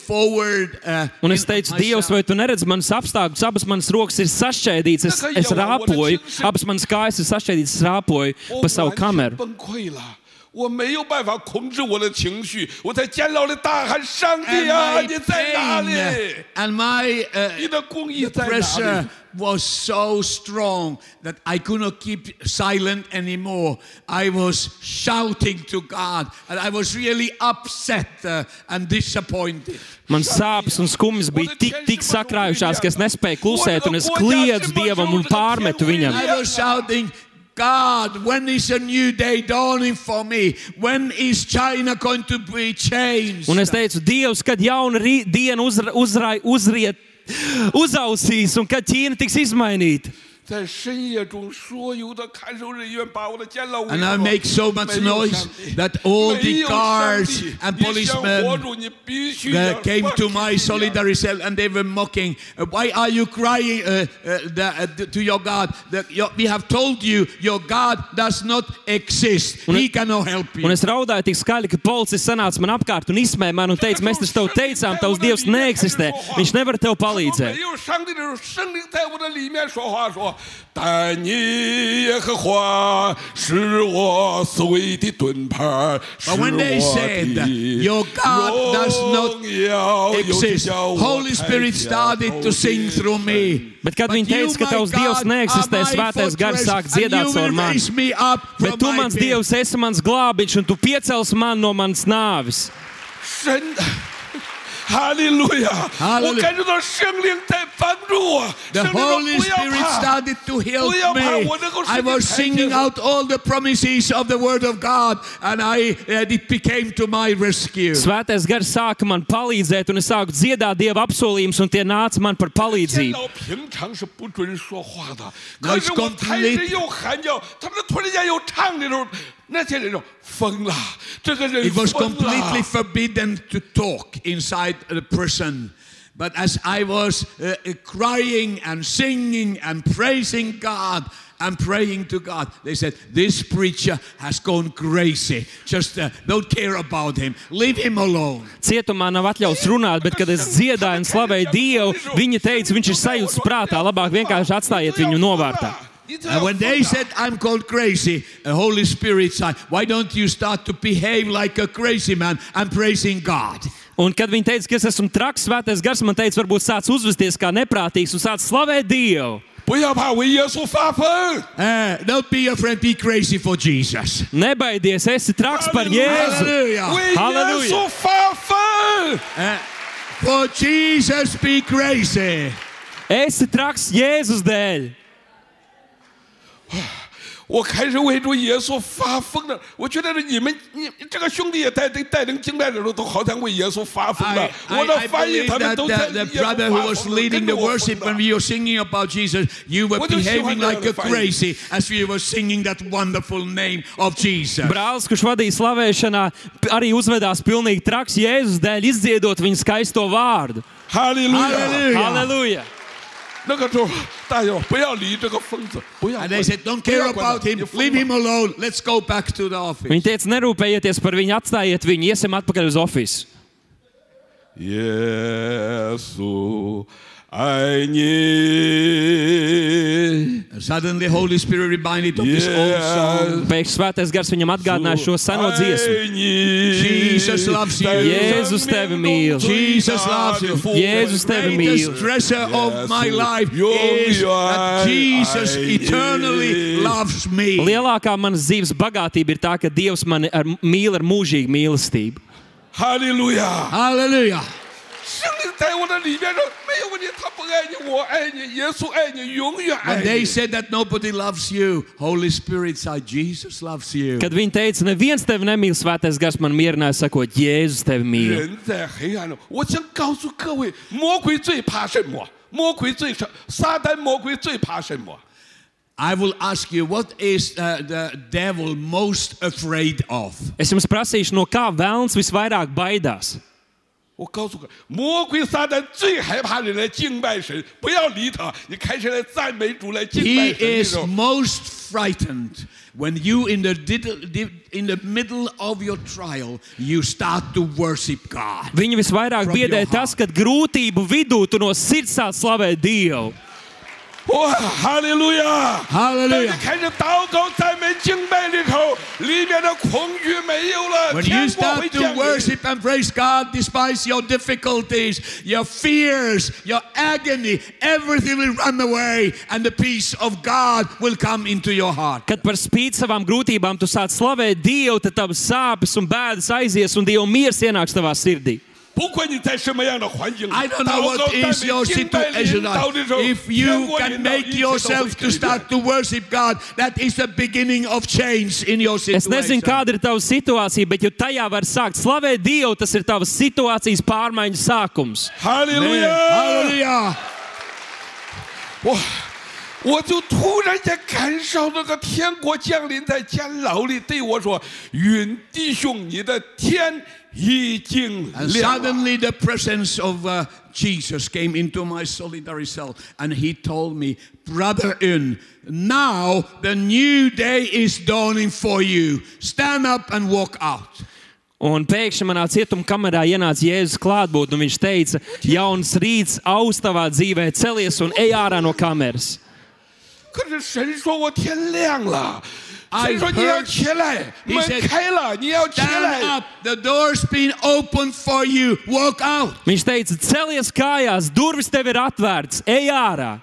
forward, uh, un es teicu, Dievs, vai tu neredzi manas apstākļus? Abas manas rokas ir sašķēdītas, es, es rāpoju, abas manas kājas ir sašķēdītas, es rāpoju pa savu kameru. 崩溃了。我没有办法控制我的情绪，我在监牢里大喊：“上 and 帝啊， my 你在哪 pain 里？ uh, and my uh, 你的公义 the 在哪 pressure 里？” was so strong that I could not keep silent anymore. I was shouting to God, and I was really upset uh, and disappointed. Man sāpes un skumjas bija tik, tik sakrājušās, ka es nespēju klusēt, un es kliedzu Dievam un pārmetu viņam. I was shouting, God, when is a new day dawning for me? When is China going to be changed? Un es teicu, Dievs, kad jauna diena uzra, uzrai, uzriet, uzausīs, un kad Ķīna tiks izmainīta. 在深夜中，所有的看守人员把我的监牢围 And I 住 make so much 没有 noise 上帝 that all 没 the 有上 guards 帝 and 你想活 policemen 住，你必须 uh, 要 came 放 to 弃 my 信仰 solitary cell and they were mocking. uh, Why are you crying uh, uh, the, uh, to your God? The, your, we have told you your God does not exist. He cannot help Un you. es raudāju tik skaļi, ka policists sanāca man apkārt un izsmēja mani un teica, mēs taču tev teicām, tavs Dievs neeksistē. Viņš nevar tev 他说 palīdzēt. 没有上帝的时候，圣灵在我的里面说话说：“但你耶和华是我所谓的盾牌，是 But 我 when they said, 的 "Your God does not 荣耀 Exist. 又叫我 Holy Spirit 抬 started 脚 to sing through me. Bet kad But viņi you, teica, ka my tavs Dievs God, neeksistē, are my svētais gars fortress, sāk and dziedāt you caur will mani. raise me up from Bet tu, my mans pit. Dievs, esi mans glābiņš, un tu piecels man no manas nāves. 神。 Hallelujah. The Holy Spirit started to help me. I was singing out all the promises of the Word of God and I, it became to my rescue. Svētais gars sāka man palīdzēt un es sāku dziedāt Dieva apsolījumus un tie nāca man par palīdzību. No, it's complete. It was completely forbidden to talk inside the prison. But as I was uh, uh, crying and singing and praising God and praying to God, they said, This preacher has gone crazy. Just uh, don't care about him. Leave him alone. Cietumā nav atļauts runāt, bet kad es dziedāju un slavēju Dievu, viņi teica, viņš ir sajūts prātā. Labāk vienkārši atstājiet viņu novārtā. And when they said, I'm called crazy, the Holy Spirit said, Why don't you start to behave like a crazy man? I'm praising God. Un kad viņi teica, ka es esmu traks, svētais gars man teica, varbūt sāc uzvesties kā neprātīgs un sāc slavēt Dievu. Uh, don't be afraid, be crazy for Jesus. Nebaidies, esi traks par Jēzu. Halleluja! Uh, eh, for Jesus be crazy. Esi traks Jēzus dēļ. <sighs> 我开始为主耶稣发疯了。我觉得你们，你这个兄弟也带领带领敬拜的时候，都好像为耶稣发疯了 I,。我的 I, I 翻译 believe 他们 that 都在 the, 耶 the 稣 brother who 发 was 疯了， leading 跟 the 着我 worship 疯 when 了。 we were singing about Jesus, you were What do you see behaving when like you're a fighting? crazy as we were singing that wonderful name of Jesus. Brālis, kurš vadīja slavēšanā, p- arī uzvedās pilnīgi traks Jēzus dēļ, izdziedot viņa skaisto vārdu. 哈利路亚！ Hallelujah. Halleluja! 那个时候，大友不要理这个疯子，不要 And 管 they said, Don't 不要 care 管他 about him, 你疯 leave 了 him alone, let's go back to the office. Viņi teica, nerūpējieties par viņu, atstājiet viņu, iesim atpakaļ uz oficiālu. 耶稣 Они... Suddenly Holy Spirit reminded of this old song. Pēc svētais gars viņam atgādināja šo seno dziesmu. Jesus loves you. Jēzus tevi mīl. Jesus loves you. Jēzus tevi mīl. The treasure of my life is that Jesus eternally loves me. Lielākā manas dzīves bagātība ir tā, ka Dievs mani ar, mīl ar mūžīgu mīlestību. Halleluja! Halleluja! 灵在 在我的里面说没有问题，他不爱你，我爱你，耶稣爱你，永远爱 When they 你。 said that nobody loves you, Holy Spirit said, Jesus loves you. Kad viņi teica, neviens tevi nemīl, svētais gars man mierināja, sakot, Jēzus tevi mīl. 人在黑暗中，我想告诉各位，魔鬼最怕什么？魔鬼最sợ，撒旦魔鬼最怕什么？ I will ask you, what is uh, the devil most afraid of? Es jums prasīšu, no kā vēlns visvairāk baidās. 我告诉各位，魔鬼撒旦最害怕人来敬拜神，不要理他，你开始来赞美主，来敬 He 拜神的 is 时候， most frightened when you, in the, diddle- di- in the middle of your trial, you start to worship God. Viņu visvairāk From biedē your tas, kad grūtību vidū tu no sirds sāc slavēt Dievu. 哇，哈利路亚！ Hallelujah 当你开始祷告、赞美、敬拜里头，里面的恐惧没有了， When 天 you 国会 start to 降临。 to worship and praise God despite your difficulties, your fears, your agony, everything will run away and the peace of God will come into your heart. Kad par spīti savām grūtībām tu sāc slavēt Dievu, tad tavas sāpes un bēdas aizies un Dieva miers ienāks tavā sirdī. 不管你在什么样的环境， I don't know 祷告 what 赞 is 美 your 敬拜 situation 领导 like. 的时候， If 天 you 国 can 领导 make 一切都会 yourself 改 to start 变 to worship God, that is the beginning of change in your Es nezinu, situation. kāda ir tava situācija, bet ja tajā var sākt slavēt Dievu, tas ir tavas situācijas pārmaiņu sākums. 哈利路 Man, 亚！ hallelujah. 哇！我就突然间感受那个天国降临在监牢里，对我说：“允弟兄，你的天 And suddenly the presence of uh, Jesus came into my solitary cell and he told me, Brother Un, now the new day is dawning for you. Stand up and walk out. Un pēkšņi manā cietumkamerā ienāca Jēzus klātbūtne, un viņš teica, jauns rīts austavā dzīvē celies un ej ārā no kameras. 可是神说我天亮了， I 神说你要 heard- 起来， He 门 said, 开了，你要起 Stand 来。 up. The door's been opened for you. Walk out. Viņš teica, celies kājās, durvis tev ir atvērtas, ej ārā.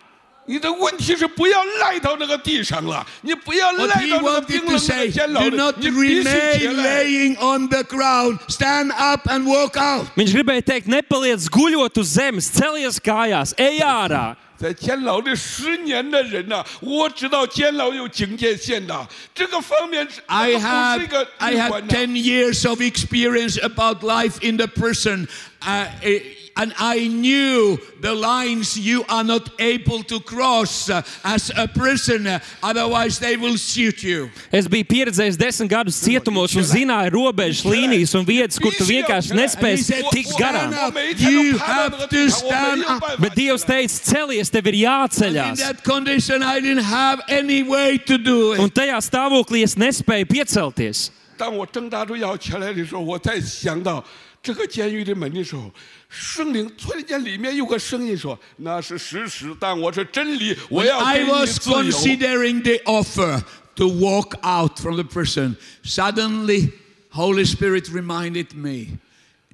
你的问题是不要赖到那个地上了，你不要 What 赖 he 到那个 wanted 冰 to 冷的 say, 监牢 do 里， not 你必须起 remain 来。 laying on the ground. Stand up and walk out. Viņš gribēja teikt, nepaliec guļot uz zemes, celies kājās, ej ārā. 在监牢里十年的人呐、我知道监牢有警戒线的，这个方面是 I 那个不是 had 一个 I 旅 had 馆呐 ten years of experience about life in the prison, uh, eh, and I knew the lines you are not able to cross uh, as a prisoner. Otherwise, they will shoot you. Es biju pieredzējis desmit gadus cietumos un zināju robežas līnijas un vietas, kur tu vienkārši And he nespēsi said, tikt "Stand garām. up. 我每一天 You 都趴到那 have 个 to 地上，我没 stand 有 up. 办法 Bet Dievs teica, celies, tev ir In jāceļās. that condition, I didn't have any way to do Un it. tajā stāvoklī es nespēju piecelties. 当我挣扎着要起来的时候，我才想到 这个监狱的门的时候，圣灵突然间里面有个声音说：“那是事实，但我是真理，我 When 要 I 给你 was 自由。” considering the offer to walk out from the prison, suddenly Holy Spirit reminded me.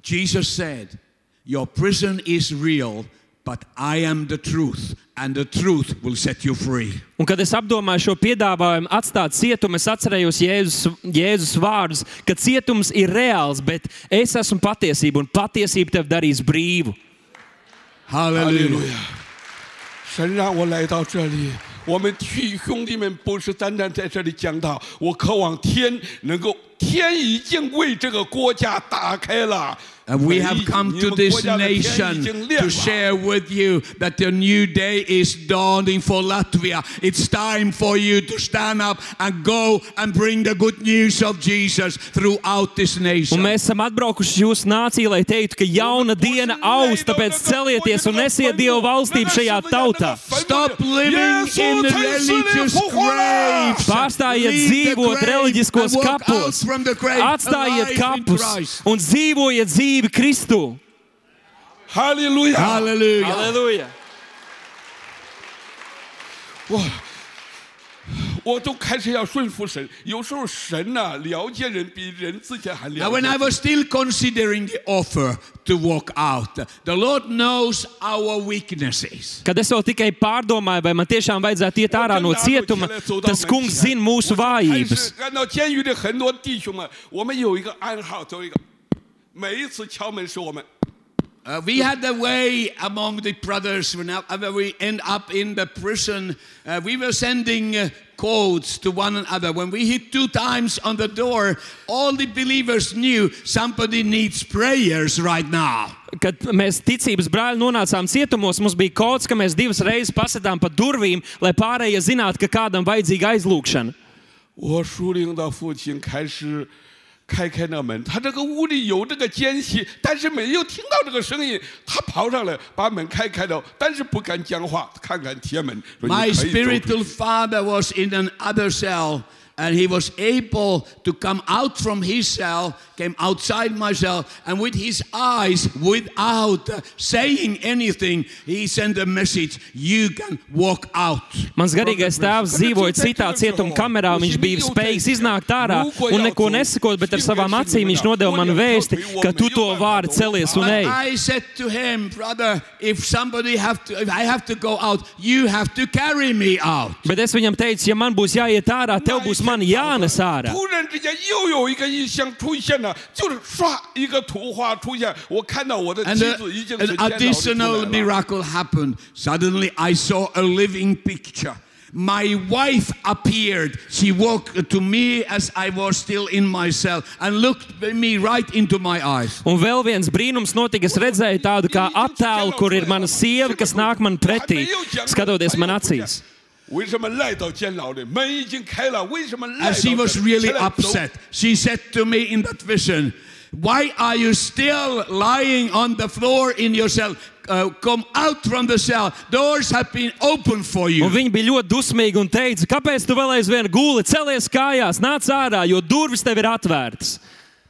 Jesus said, Your prison is real, but I am the truth, and the truth will set you free. Un, kad es apdomāju šo piedāvājumu atstāt cietumu, es atcerējos Jēzus, Jēzus vārdus, ka cietums ir reāls, bet es esmu patiesība, un patiesība tev darīs brīvu. Hallelujah. 哈利路亚！神让我来到这里，我们弟兄弟们不是单单在这里讲道，我渴望天能够，天已经为这个国家打开了。 And we have come to this nation to share with you that a new day is dawning for Latvia. It's time for you to stand up and go and bring the good news of Jesus throughout this nation. Un mēs esam atbraukuši jūsu nāciju, lai teiktu, ka jauna diena aus, tāpēc celieties un nesiet Dievu valstību šajā tautā. Stop living in religious graves. Pārstājiet dzīvot reliģiskos kapos. Atstājiet kapus un dzīvojiet dzīvi Kristu. 哈利路亚！ Hallelujah. Halleluja! 我我都开始要顺服神。有时候神呐、了解人比人自己还 Now, 了 when I 解。 was still considering the offer to walk out, the Lord knows our weaknesses. Kad es vēl tikai pārdomāju, vai man tiešām vajadzētu iet ārā no cietuma, tas kungs zina mūsu 还 vājības. 是按照监狱的很多弟兄们，我们有一个暗号，有一个， 每一次敲门是我们， Uh, we had a way among the brothers whenever we end up in the prison. Uh, we were sending uh, codes to one another. When we hit two times on the door, all the believers knew somebody needs prayers right now. Kad mēs ticības brāļi nonācām cietumos, mums bija kods, ka mēs divas reizes pasitām pa durvīm, lai pārējie zinātu, ka kādam vajadzīga aizlūgšana. 我属灵的父亲开始 开开那门，他这个屋里有这个间隙，但是没有听到这个声音，他跑上来把门开开了，但是不敢讲话，看看铁门。说 My spiritual father was in another cell. And he was able to come out from his cell, came outside my cell, and with his eyes, without saying anything, he sent a message You can walk out. Mans garīgais tēvs dzīvoja citā cietuma kamerā, viņš bija spējīgs iznākt ārā un neko nesakot, bet ar savām acīm viņš nodeva man vēsti, ka tu to vari celies un ej. I said to him, Brother, if somebody have to, if I have to go out, you have to carry me out. Bet es viņam teicu, ja man būs jāiet ārā, tev būs man jānes ārā. 突然之间又有一个意象出现了，就是唰一个图画出现，我看到我的 And 妻 a- 子已经 an 是监牢里出 additional 来了。 miracle happened. Suddenly, I saw a living picture. My wife appeared. She walked to me as I was still in my cell and looked me right into my eyes. Un vēl viens brīnums notika. Es redzēju tādu kā attēlu, kur ir mana sieva, kas nāk man pretī, skatoties man acīs. 为什么赖到监牢里？门已经开了，为什么赖 And 到 she 这 was 里 really 起来走 upset. She said to me in that vision, Why are you still lying on the floor in your cell? Uh, come out from the cell. Doors have been opened for you. Un viņi bija ļoti dusmīgi un teica, kāpēc tu vēl aizvien guli, celies kājās, nāc ārā, jo durvis tev ir atvērtas.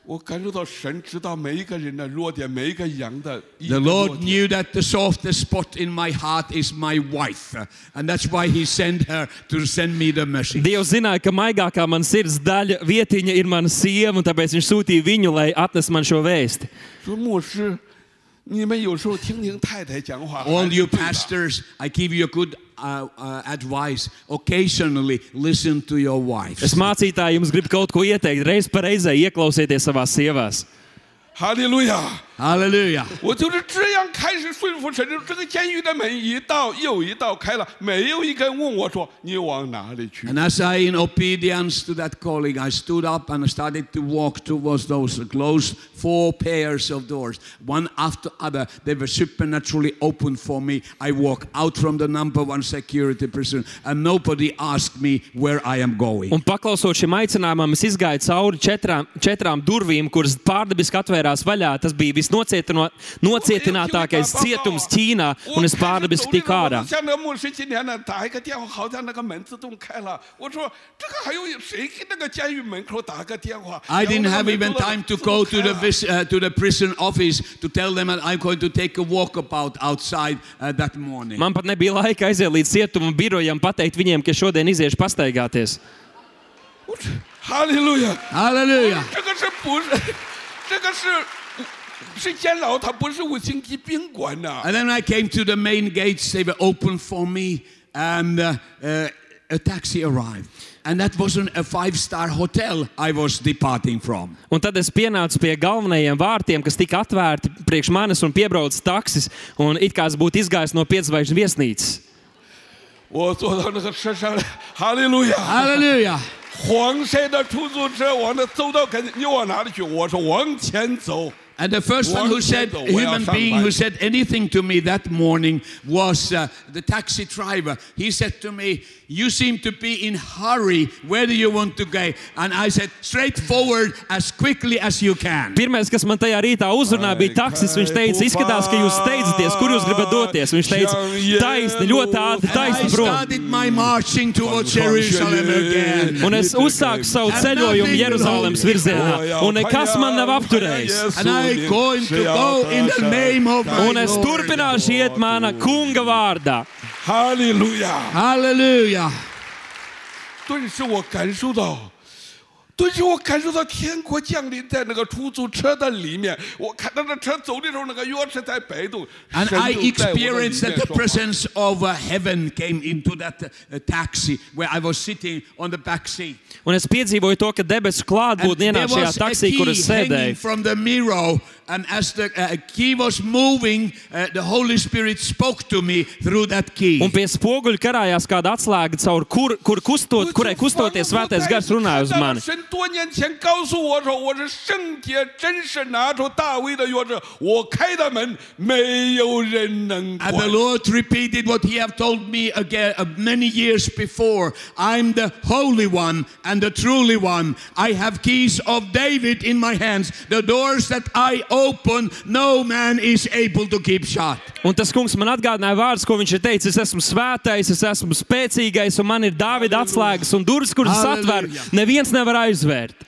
我感受到神知道每一个人的弱点，每一个羊的一 The 个弱 Lord 点。 knew that the softest spot in my heart is my wife, uh, and that's why He sent her to send me the message. Dievs zināja, ka maigākā man sirds daļa vietiņa ir mana sieva, un tāpēc viņš sūtīja viņu, lai atnes man šo vēsti. 说牧师，你们有时候听听太太讲话。 All 还是 you 对的 pastors, I give you a good uh, uh, advice. Occasionally, listen to your wives. Es mācītāji jums gribu kaut ko ieteikt. Reiz pa reizē ieklausieties savās sievās. 哈利路亚！ Hallelujah. 我就是这样开始顺服神。这个监狱的门一道又一道开了，没有一个人问我说你往哪里去。 And as I, in obedience to that calling, I stood up and started to walk towards those closed four pairs of doors, one after other. They were supernaturally opened for me. I walked out from the number one security prison, and nobody asked me where I am going. Un paklausot šim aicinājumam, es izgāju cauri četrām, četrām durvīm, kuras pārdabiski atvērās vaļā. Tas bija visnocietino- nocietinātākais cietums Ķīnā, un es pārdabiski tiku ārā. 像那个牧师今天呢，打一个电话，好像那个门自动开了。我说这个还有谁给那个监狱门口打个电话 I didn't 然后 have 那个 even 门自动 time to 自 go 动 to 开 the, 了 vis- uh, to the prison office to tell them that I'm going to take a walkabout outside uh, that morning. Man pat nebija laika aiziet līdz cietuma birojam, pateikt viņiem, ka šodien iziešu pastaigāties. 哈利路亚！ Hallelujah. 这个是不是？这个是 是监牢，它不是五星级宾馆呐、 And then I came to the main gates, they were open for me, and uh, uh, a taxi arrived. And that wasn't a five star hotel I was departing from. Un tad es pienācu pie galvenajiem vārtiem, kas tika atvērti priekš manis un piebraucis taksis. Un it kā es būtu izgājis no piedzvaigžņu viesnīcas. 我坐到那个车上了，哈利路亚！ Hallelujah. 黄色的出租车往那走到跟前，你往哪里去？我说往前走。 <laughs> And the first one who said, a human being who said anything to me that morning was uh, the taxi driver. He said to me, You seem to be in hurry. Where do you want to go? And I said, Straight forward as quickly as you can. Pirmais, kas man tajā rītā uzrunāja, bija taksis. Viņš teica, izskatās, ka jūs steidzaties, kur jūs gribat doties. Viņš teica, taisni, ļoti ātri, taisni prom. started my marching towards Jerusalem again. Un es uzsāku savu ceļojumu Jeruzalemes virzienā, un nekas man nav apturējis. And I'm going to go in the name of my Un es Lord. turpināšu iet mana kunga vārdā. 哈利路亚！ Hallelujah. 顿时我感受到， 顿时我感受到天国降临在那个出租车的里面。我看到那车走的时候，那个钥匙在摆动， And 神 I 就在我的里 experienced 面 that the 说话 presence of uh, heaven came into that uh, taxi where I was sitting on the back seat. Un es piedzīvoju to, ka debesu And klātbūtne there ienāk šajā was a taksī, kur key es hanging sēdēju. from the mirror and as the uh, key was moving, uh, the Holy Spirit spoke to me through that key. Un pie spoguļa karājās kāda atslēga, caur kur, kur kustot, kurai kustoties svētais gars runāja uz mani. 神多年前告诉我说，我是圣洁，真是拿出大卫的钥匙，我开的门，没有人能 And the 关。 Lord repeated what He have told me again uh, many years before. I'm the Holy One and the truly One. I have keys of David in my hands. The doors that I open, no man is able to keep shut. Un tas kungs man atgādināja vārdus, ko viņš ir teicis. Es esmu svētais, es esmu spēcīgais, un man ir Dāvida atslēgas un durvis, kuras atver. Neviens nevar aizvērt.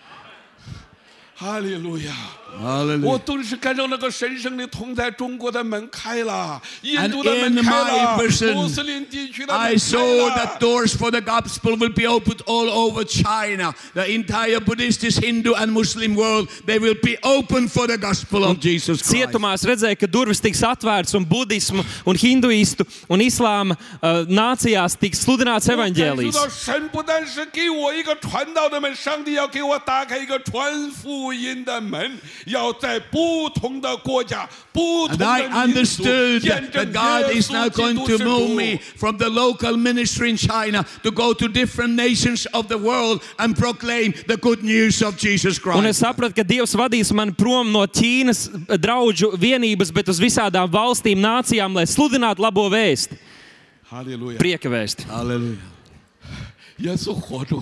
哈利路亚！我 Hallelujah. 顿时感受那个神圣的同在，中国的门开了，印 And 度的门 in 开 my 了， person, 穆斯林地区的 I 门 saw 开 that 了。 doors for the gospel will be opened all over China. The entire Buddhist, Hindu, and Muslim world, they will be open for the gospel of Jesus Christ. Cietumā es redzēju, ka durvis tiks atvērtas un budismu, un hinduistu un islāma uh, nācijās tiks sludināts 我感受 evaņģēlijs. 到神不但是给我一个传道的门，上帝要给我打开一个传福 音的门，要在不同的国家、不同 And I 的民族 understood 见证 that God 耶 is now 稣基 going 督 to 是 move 主 me。from the local ministry in China to go to different nations of the world and proclaim the good news of Jesus Un es Christ. sapratu, ka Dievs vadīs mani prom no Ķīnas draugu vienības, bet uz visādām valstīm, nācijām, lai sludinātu labo vēstu, 哈利路亚！ prieka vēstu. Hallelujah. 耶稣活着。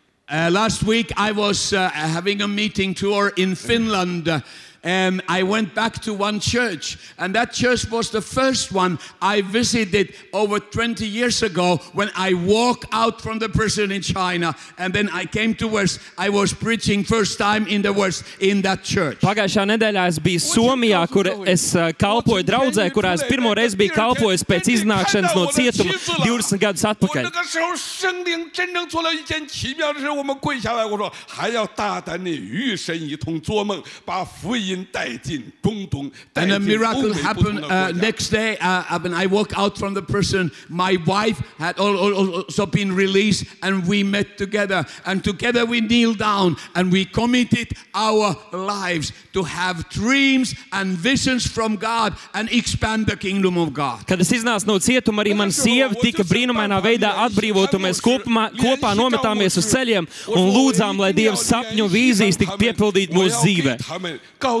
Uh, last week I was uh, having a meeting tour in Finland uh, and I went back to one church, and that church was the first one I visited over 20 years ago when I walked out from the prison in China, and then I came to West. I was preaching first time in the West in that church. Pagājušā nedēļā es biju Somijā, kur es uh, kalpoju draudzē, kurā es pirmo reizi biju kalpojis pēc iznākšanas no cietuma 20 gadus 我 atpakaļ. 那个时候，圣灵真正做了一件奇妙的事，我们跪下来，我说还要大胆的与神一同做梦，把福音带进中东，带 and a miracle happened uh, next day. Uh, when I walk out from the prison, my wife had also been released, and we met together. And together we kneeled down and we committed our lives to have dreams and visions from God and expand the kingdom of God. Kad es iznācu no cietuma, arī mana sieva tika brīnumainā veidā atbrīvota. Mēs kopumā, kopā nometāmies uz ceļiem un lūdzām, lai Dieva sapņu vīzijas tik piepildītu mūsu dzīvē.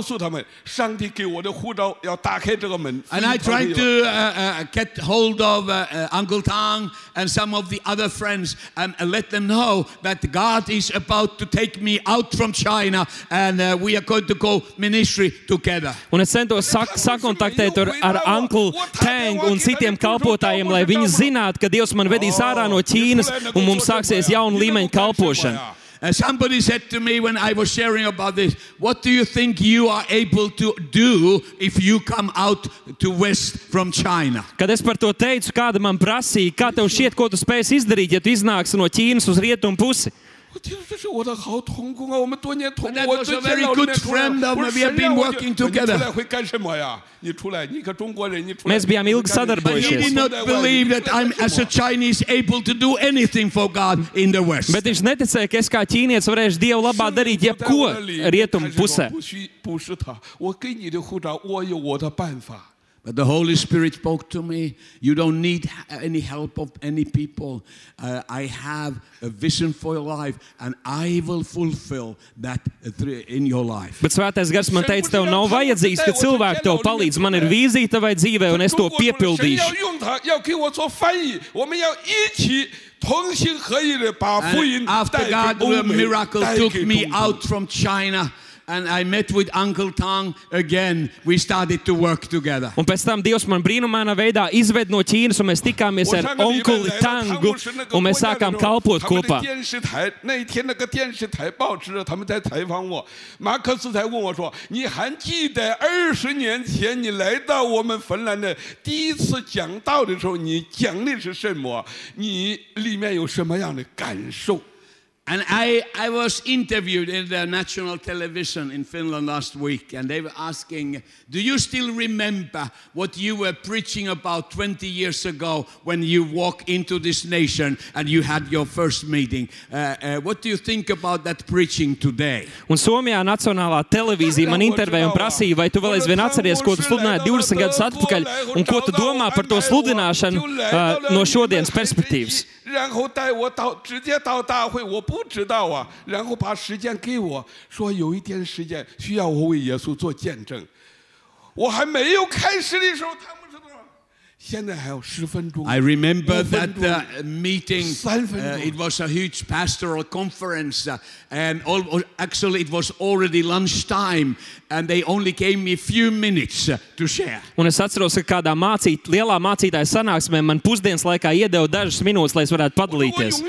他们告诉他们，上帝给我的护照要打开这个门。 And I tried to uh, uh, get hold of uh, uh, Uncle Tang and some of the other friends and uh, let them know that God is about to take me out from China and uh, we are going to go ministry together. Un es centos sak sakontaktēt ar, ar Anklu Tangu un citiem kalpotājiem, lai viņi zinātu, ka Dievs man vedīs ārā no Ķīnas un mums sāksies jauna līmeņa kalpošana. Uh, somebody said to me when I was sharing about this, What do you think you are able to do if you come out to West from China? Kad es par to teicu, kāda man prasīja, kā tev šķiet, ko tu spēsi izdarīt, ja tu iznāksi no Ķīnas uz rietumu pusi. 我听说这是我的好同工啊，我们多年同 But 工， that 我 was 最 a 近 very 老里 good 面出来 friend of 我 mine. 说 We have 神让 been 我就 working 我你 together. 出来会干什么呀？你出来，你个中国人，你出来。 Mēs bijām ilgi But sadarbojušies. he did not believe that I'm, as a Chinese, able to do anything for God in the West. Bet viņš neticēja, ka es kā ķīnietis varēšu Dievu labā darīt jebko rietumu pusē. 不需不是他，我给你的护照，我有我的办法。 But the Holy Spirit spoke to me. You don't need any help of any people. Uh, I have a vision for your life, and I will fulfill that through- in your life. Bet svētais gars man teica, tev nav vajadzīgs, ka cilvēki tev palīdz. Man ir vīzija tavai dzīvē, un es to 中国神要 piepildīšu. 用他，要给我做翻译，我们要一起同心合意的把福音 And 带 after 给 God, 欧 the 美， miracle 带 took 给 me 中东 out from China. and I met with Uncle Tang again. We started to work together. Un pēc tam Dievs man brīnumainā veidā izved no Ķīnas, un mēs tikāmies 我 ar 上个礼拜 onkuli 来到汤 Tangu, 姆士那个 un 国 mēs 家的 sākām 时候 kalpot 他们的 kopā. 电视台那一天那个电视台报纸他们在采访我，马克思才问我说：“你还记得二十年前你来到我们芬兰的第一次讲道的时候，你讲的是什么？你里面有什么样的感受？” And I, I was interviewed in the national television in Finland last week, and they were asking, Do you still remember what you were preaching about 20 years ago when you walked into this nation and you had your first meeting? Uh, uh, what do you think about that preaching today? Un Somijā Nacionālā televīzija man intervēja un prasīja, vai tu vēl aizvien atceries, ko tu sludināji 20 gadus atpakaļ, un ko tu domā par to sludināšanu uh, no šodienas perspektīvas. 然后带我到直接到大会，我不 不知道啊。然后把时间给我，说有一天时间需要我为耶稣做见证。我还没有开始的时候，他 I remember that uh, meeting. Uh, it was a huge pastoral conference, uh, and all, actually, it was already lunchtime, and they only gave me a few minutes uh, to share. Un es atceros, ka kādā mācīt, lielā mācītāja sanāksmē man pusdienas laikā iedeva dažas minūtes, lai es varētu padalīties.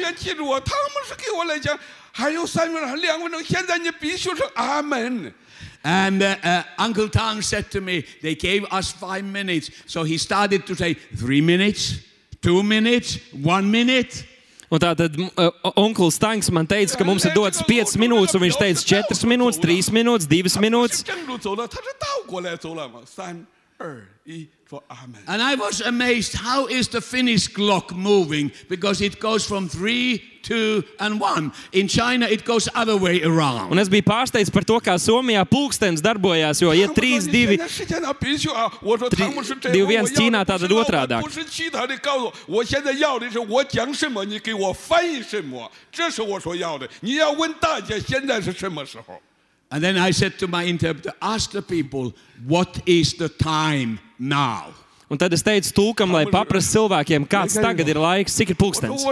And uh, uh, Uncle Tom said to me, they gave us five minutes. So he started to say, three minutes, two minutes, one minute. Un tā tad uh, onkulis Tanks man teica, ka mums ir dots 5 minūtes, un viņš teica 4 minūtes, 3 minūtes, 2 minūtes. And I was amazed how is the Finnish clock moving because it goes from 3 2 and 1. In China it goes other way around. Un es biju pārsteigts par to, kā Somijā pulkstenis darbojās, jo iet 3 2 2 1 Ķīnā tātad otrādāk. And then I said to my interpreter, ask the people, what is the time now? Un tad es teicu tulkam, lai paprastu cilvēkiem, kāds tagad ir laiks, cik ir pulkstenis.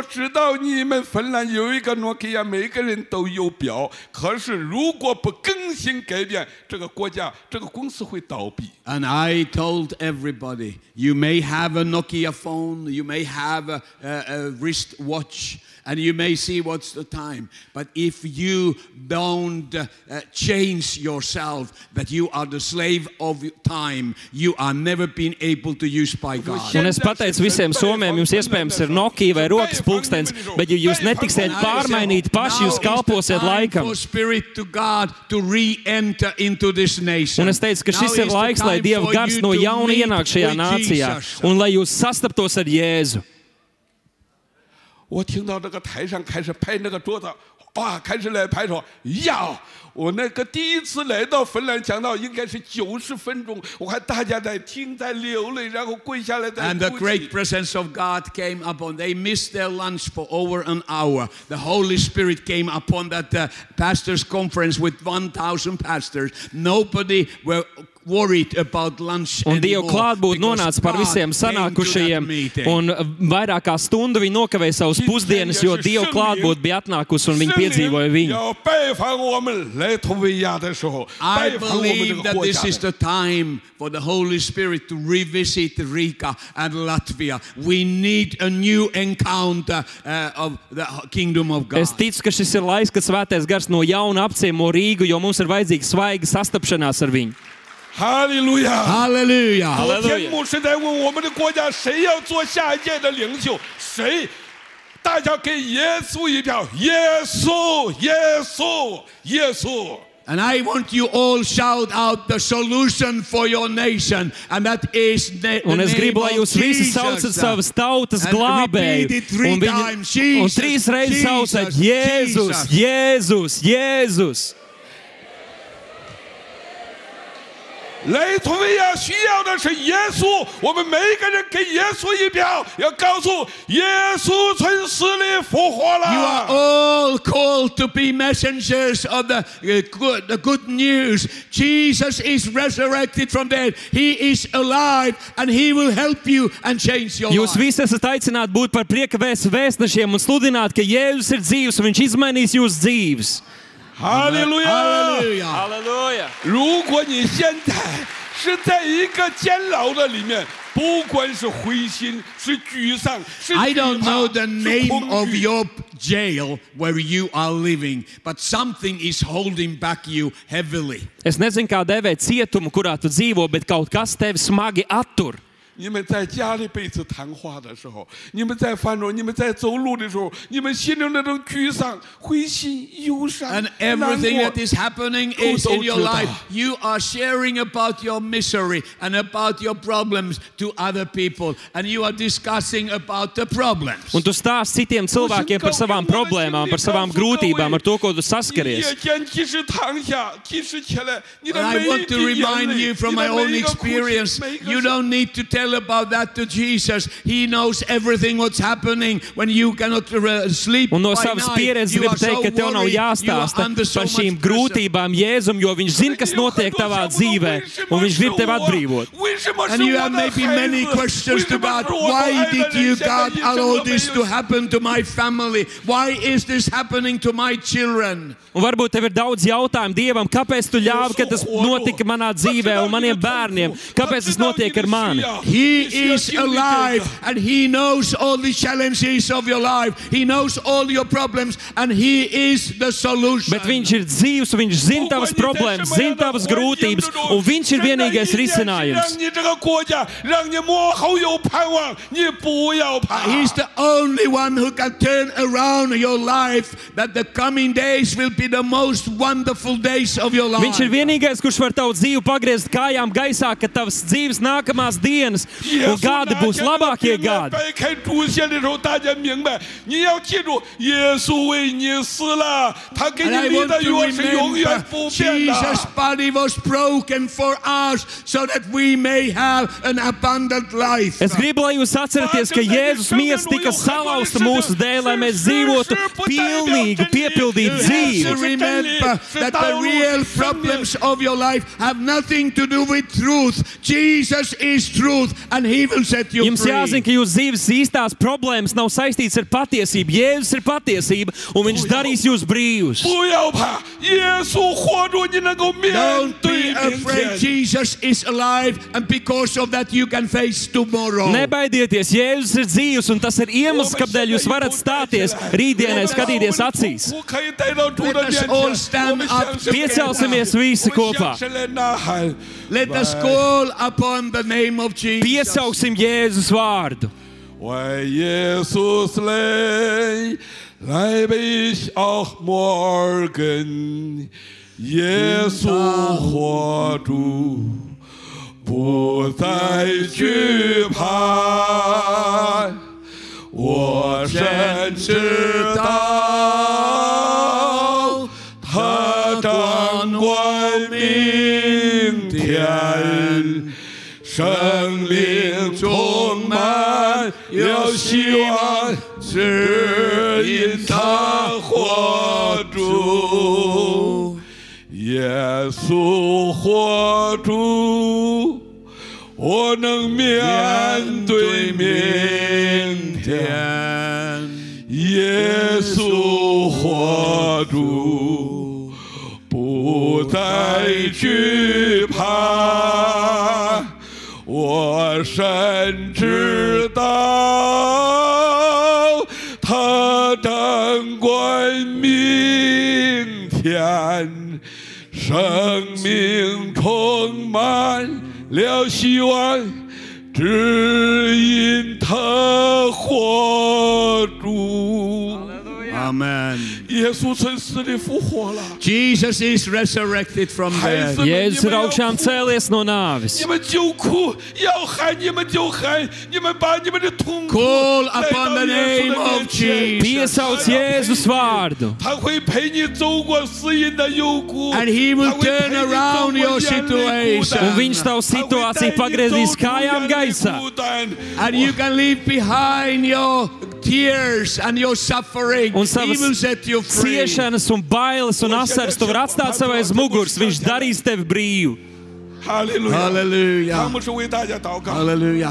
And I told everybody, you may have a Nokia phone, you may have a, a, a wristwatch, and you may see what's the time. But if you don't uh, change yourself, that you are the slave of time, you are never been able to use by God. Un es pateicu visiem somiem, jums iespējams ir Nokia vai rokas pulkstenis, bet ja jūs netiksiet pārmainīti paši, jūs kalposiet laikam. For spirit to God to re-enter into this nation. Un es teicu, ka šis ir laiks, lai Dieva gars you no jauna ienāk šajā nācijā un lai jūs sastaptos ar Jēzu. 我听到这个台上开始拍那个桌子，哇，开始来拍说呀，我那个第一次来到芬兰讲到应该是九十分钟，我看大家在听，在流泪，然后跪下来在 And the 哭泣 great presence of God came upon. They missed their lunch for over an hour. The Holy Spirit came upon that uh, pastors' conference with 1,000 pastors. Nobody were worried about lunch Un Dieva klātbūtne nonāca par visiem sanākušajiem, un vairāk kā stundu viņi nokavēja savus pusdienas, jo Dieva klātbūtne bija atnākusi un viņi piedzīvoja viņu. For the Holy Spirit to revisit Riga and Latvia. We need a new encounter uh, of the kingdom of God. Es ticu, ka šis ir laiks, kad svētais gars no jauna apciemo Rīgu, jo mums ir vajadzīga svaiga sastapšanās ar viņu. 哈利路亚！ Hallelujah. 昨天 Hallelujah 牧师在问我们的国家谁要做下一届的领袖，谁？大家给耶稣一票，耶稣，耶稣，耶稣。 And I want you all shout out the solution for your nation, and that is the, the Un es name gribu, lai of jūs visi Jesus. saucat savas tautas And glābēju. repeat it three Un, times. viņi, un Jesus, trīs reizes saucat Jesus, Jēzus, Jesus. Jēzus, Jēzus. 雷托维亚需要的是耶稣，我们每个人给耶稣一票，要告诉耶稣从死里复活 You are 了。 all called to be messengers of the, uh, good, the good news. Jesus is resurrected from dead. He is alive, and He will help you and change your Jūs life. visi esat aicināti būt par prieka vēstu vēstnešiem un sludināt, ka Jēzus ir dzīves un viņš izmainīs jūsu dzīves. 哈利路亚！ Hallelujah. Halleluja! 如果你现在是在一个监牢的里面，不管是灰心、是沮丧、是 I 惧 don't 怕 know the 是 name 恐 of 惧 your jail where you are living, but something is holding back you heavily. Es nezinu, kā devēt cietumu, kurā tu dzīvo, bet kaut kas tevi smagi attur. 你们在家里彼此谈话的时候，你们在饭桌，你们在走路的时候，你们心中那种沮丧、灰心、忧伤、 And 难 everything 过 that is happening is in your life. You are sharing about your misery and about your problems to other people, and you are discussing about the problems. Un tu stāsti citiem cilvēkiem par savām problēmām, par savām grūtībām, ar to, ko tu 你 saskaries. 夜间即使躺下，即使起来，你的 And I 每一 want to 滴眼 remind 泪， you from 你 my 的 own 每一个哭泣 experience, 每一个 you 声 don't need to tell about that to Jesus. He knows everything what's happening when you cannot uh, sleep. Un no savas pieredzes You gribu teikt, ka tev nav jāstāsta par šīm grūtībām Jēzum, jo viņš zina, kas notiek tavā dzīvē, un viņš grib tevi atbrīvot. And you have maybe many questions God. Why did you, God, allow this to happen to my family? Why is this happening to my children? Un varbūt tev ir daudz jautājumu Dievam, kāpēc tu ļāvi, ka tas notika manā dzīvē un maniem bērniem? Kāpēc tas notiek ar mani? He is alive and He knows all the challenges of your life. He knows all your problems and He is the solution. Bet viņš ir dzīvs, viņš zina tavas problēmas, zina tavas grūtības un viņš ir vienīgais risinājums. He's the only one who can turn around your life that the coming days will be the most wonderful days of your life. Viņš ir vienīgais, kurš var tavu dzīvi pagriezt kājām gaisā, ka tavas dzīves nākamās dienas un gadi būs labākie gadi. 掰开主线的时候，大家明白，你要记住，耶稣为你死了，他给 And 你 I 立 want 的 to 约是永远 remember 不变的。 Jesus' body was broken for us so that we may have an abundant life. Es gribu, lai jūs atceraties, ka Jēzus miesa tika salauzta mūsu dēļ, lai mēs dzīvotu pilnīgu, piepildītu You have to dzīvi. remember that the real problems of your life have nothing to do with truth. Jesus is truth truth and he will set you Jums free. jāzina, ka jūsu dzīves īstās problēmas nav saistīts ar patiesību. Jēzus ir patiesība un viņš Bujau. darīs jūs brīvus. Don't be afraid. Jesus is alive and because of that you can face tomorrow. Nebaidieties, Jēzus ir dzīvs un tas ir iemesls, kāpēc jūs varat stāties rītdienai skatīties acīs. Piecelsimies visi kopā. 向神来呐喊。 Let us call upon the name of Jesus. Piesauksim Jēzus vārdu. 为耶稣死来，来被小摩尔根，耶稣活住，不再惧怕。我深知道， 天。生命充满了希望，指引他活主。耶稣活主，我能面对明天。耶稣活住，不再惧怕。我深知道，他掌管明天，生命充满了希望，指引他活住。Amen. 耶稣从死里复活了。Jesus is resurrected from death. Jēzus ir augšām cēlies no nāvis. Call upon the name of Jesus. Piesauc Jēzus vārdu. And he will turn around your situation. Un viņš tavu situāciju pagriezīs kājām gaisā. And you can leave behind your Un savas ciešanas un bailes un asaras tu vari atstāt sev aiz muguras. Viņš darīs tevi brīvu. Halleluja! Halleluja! Halleluja.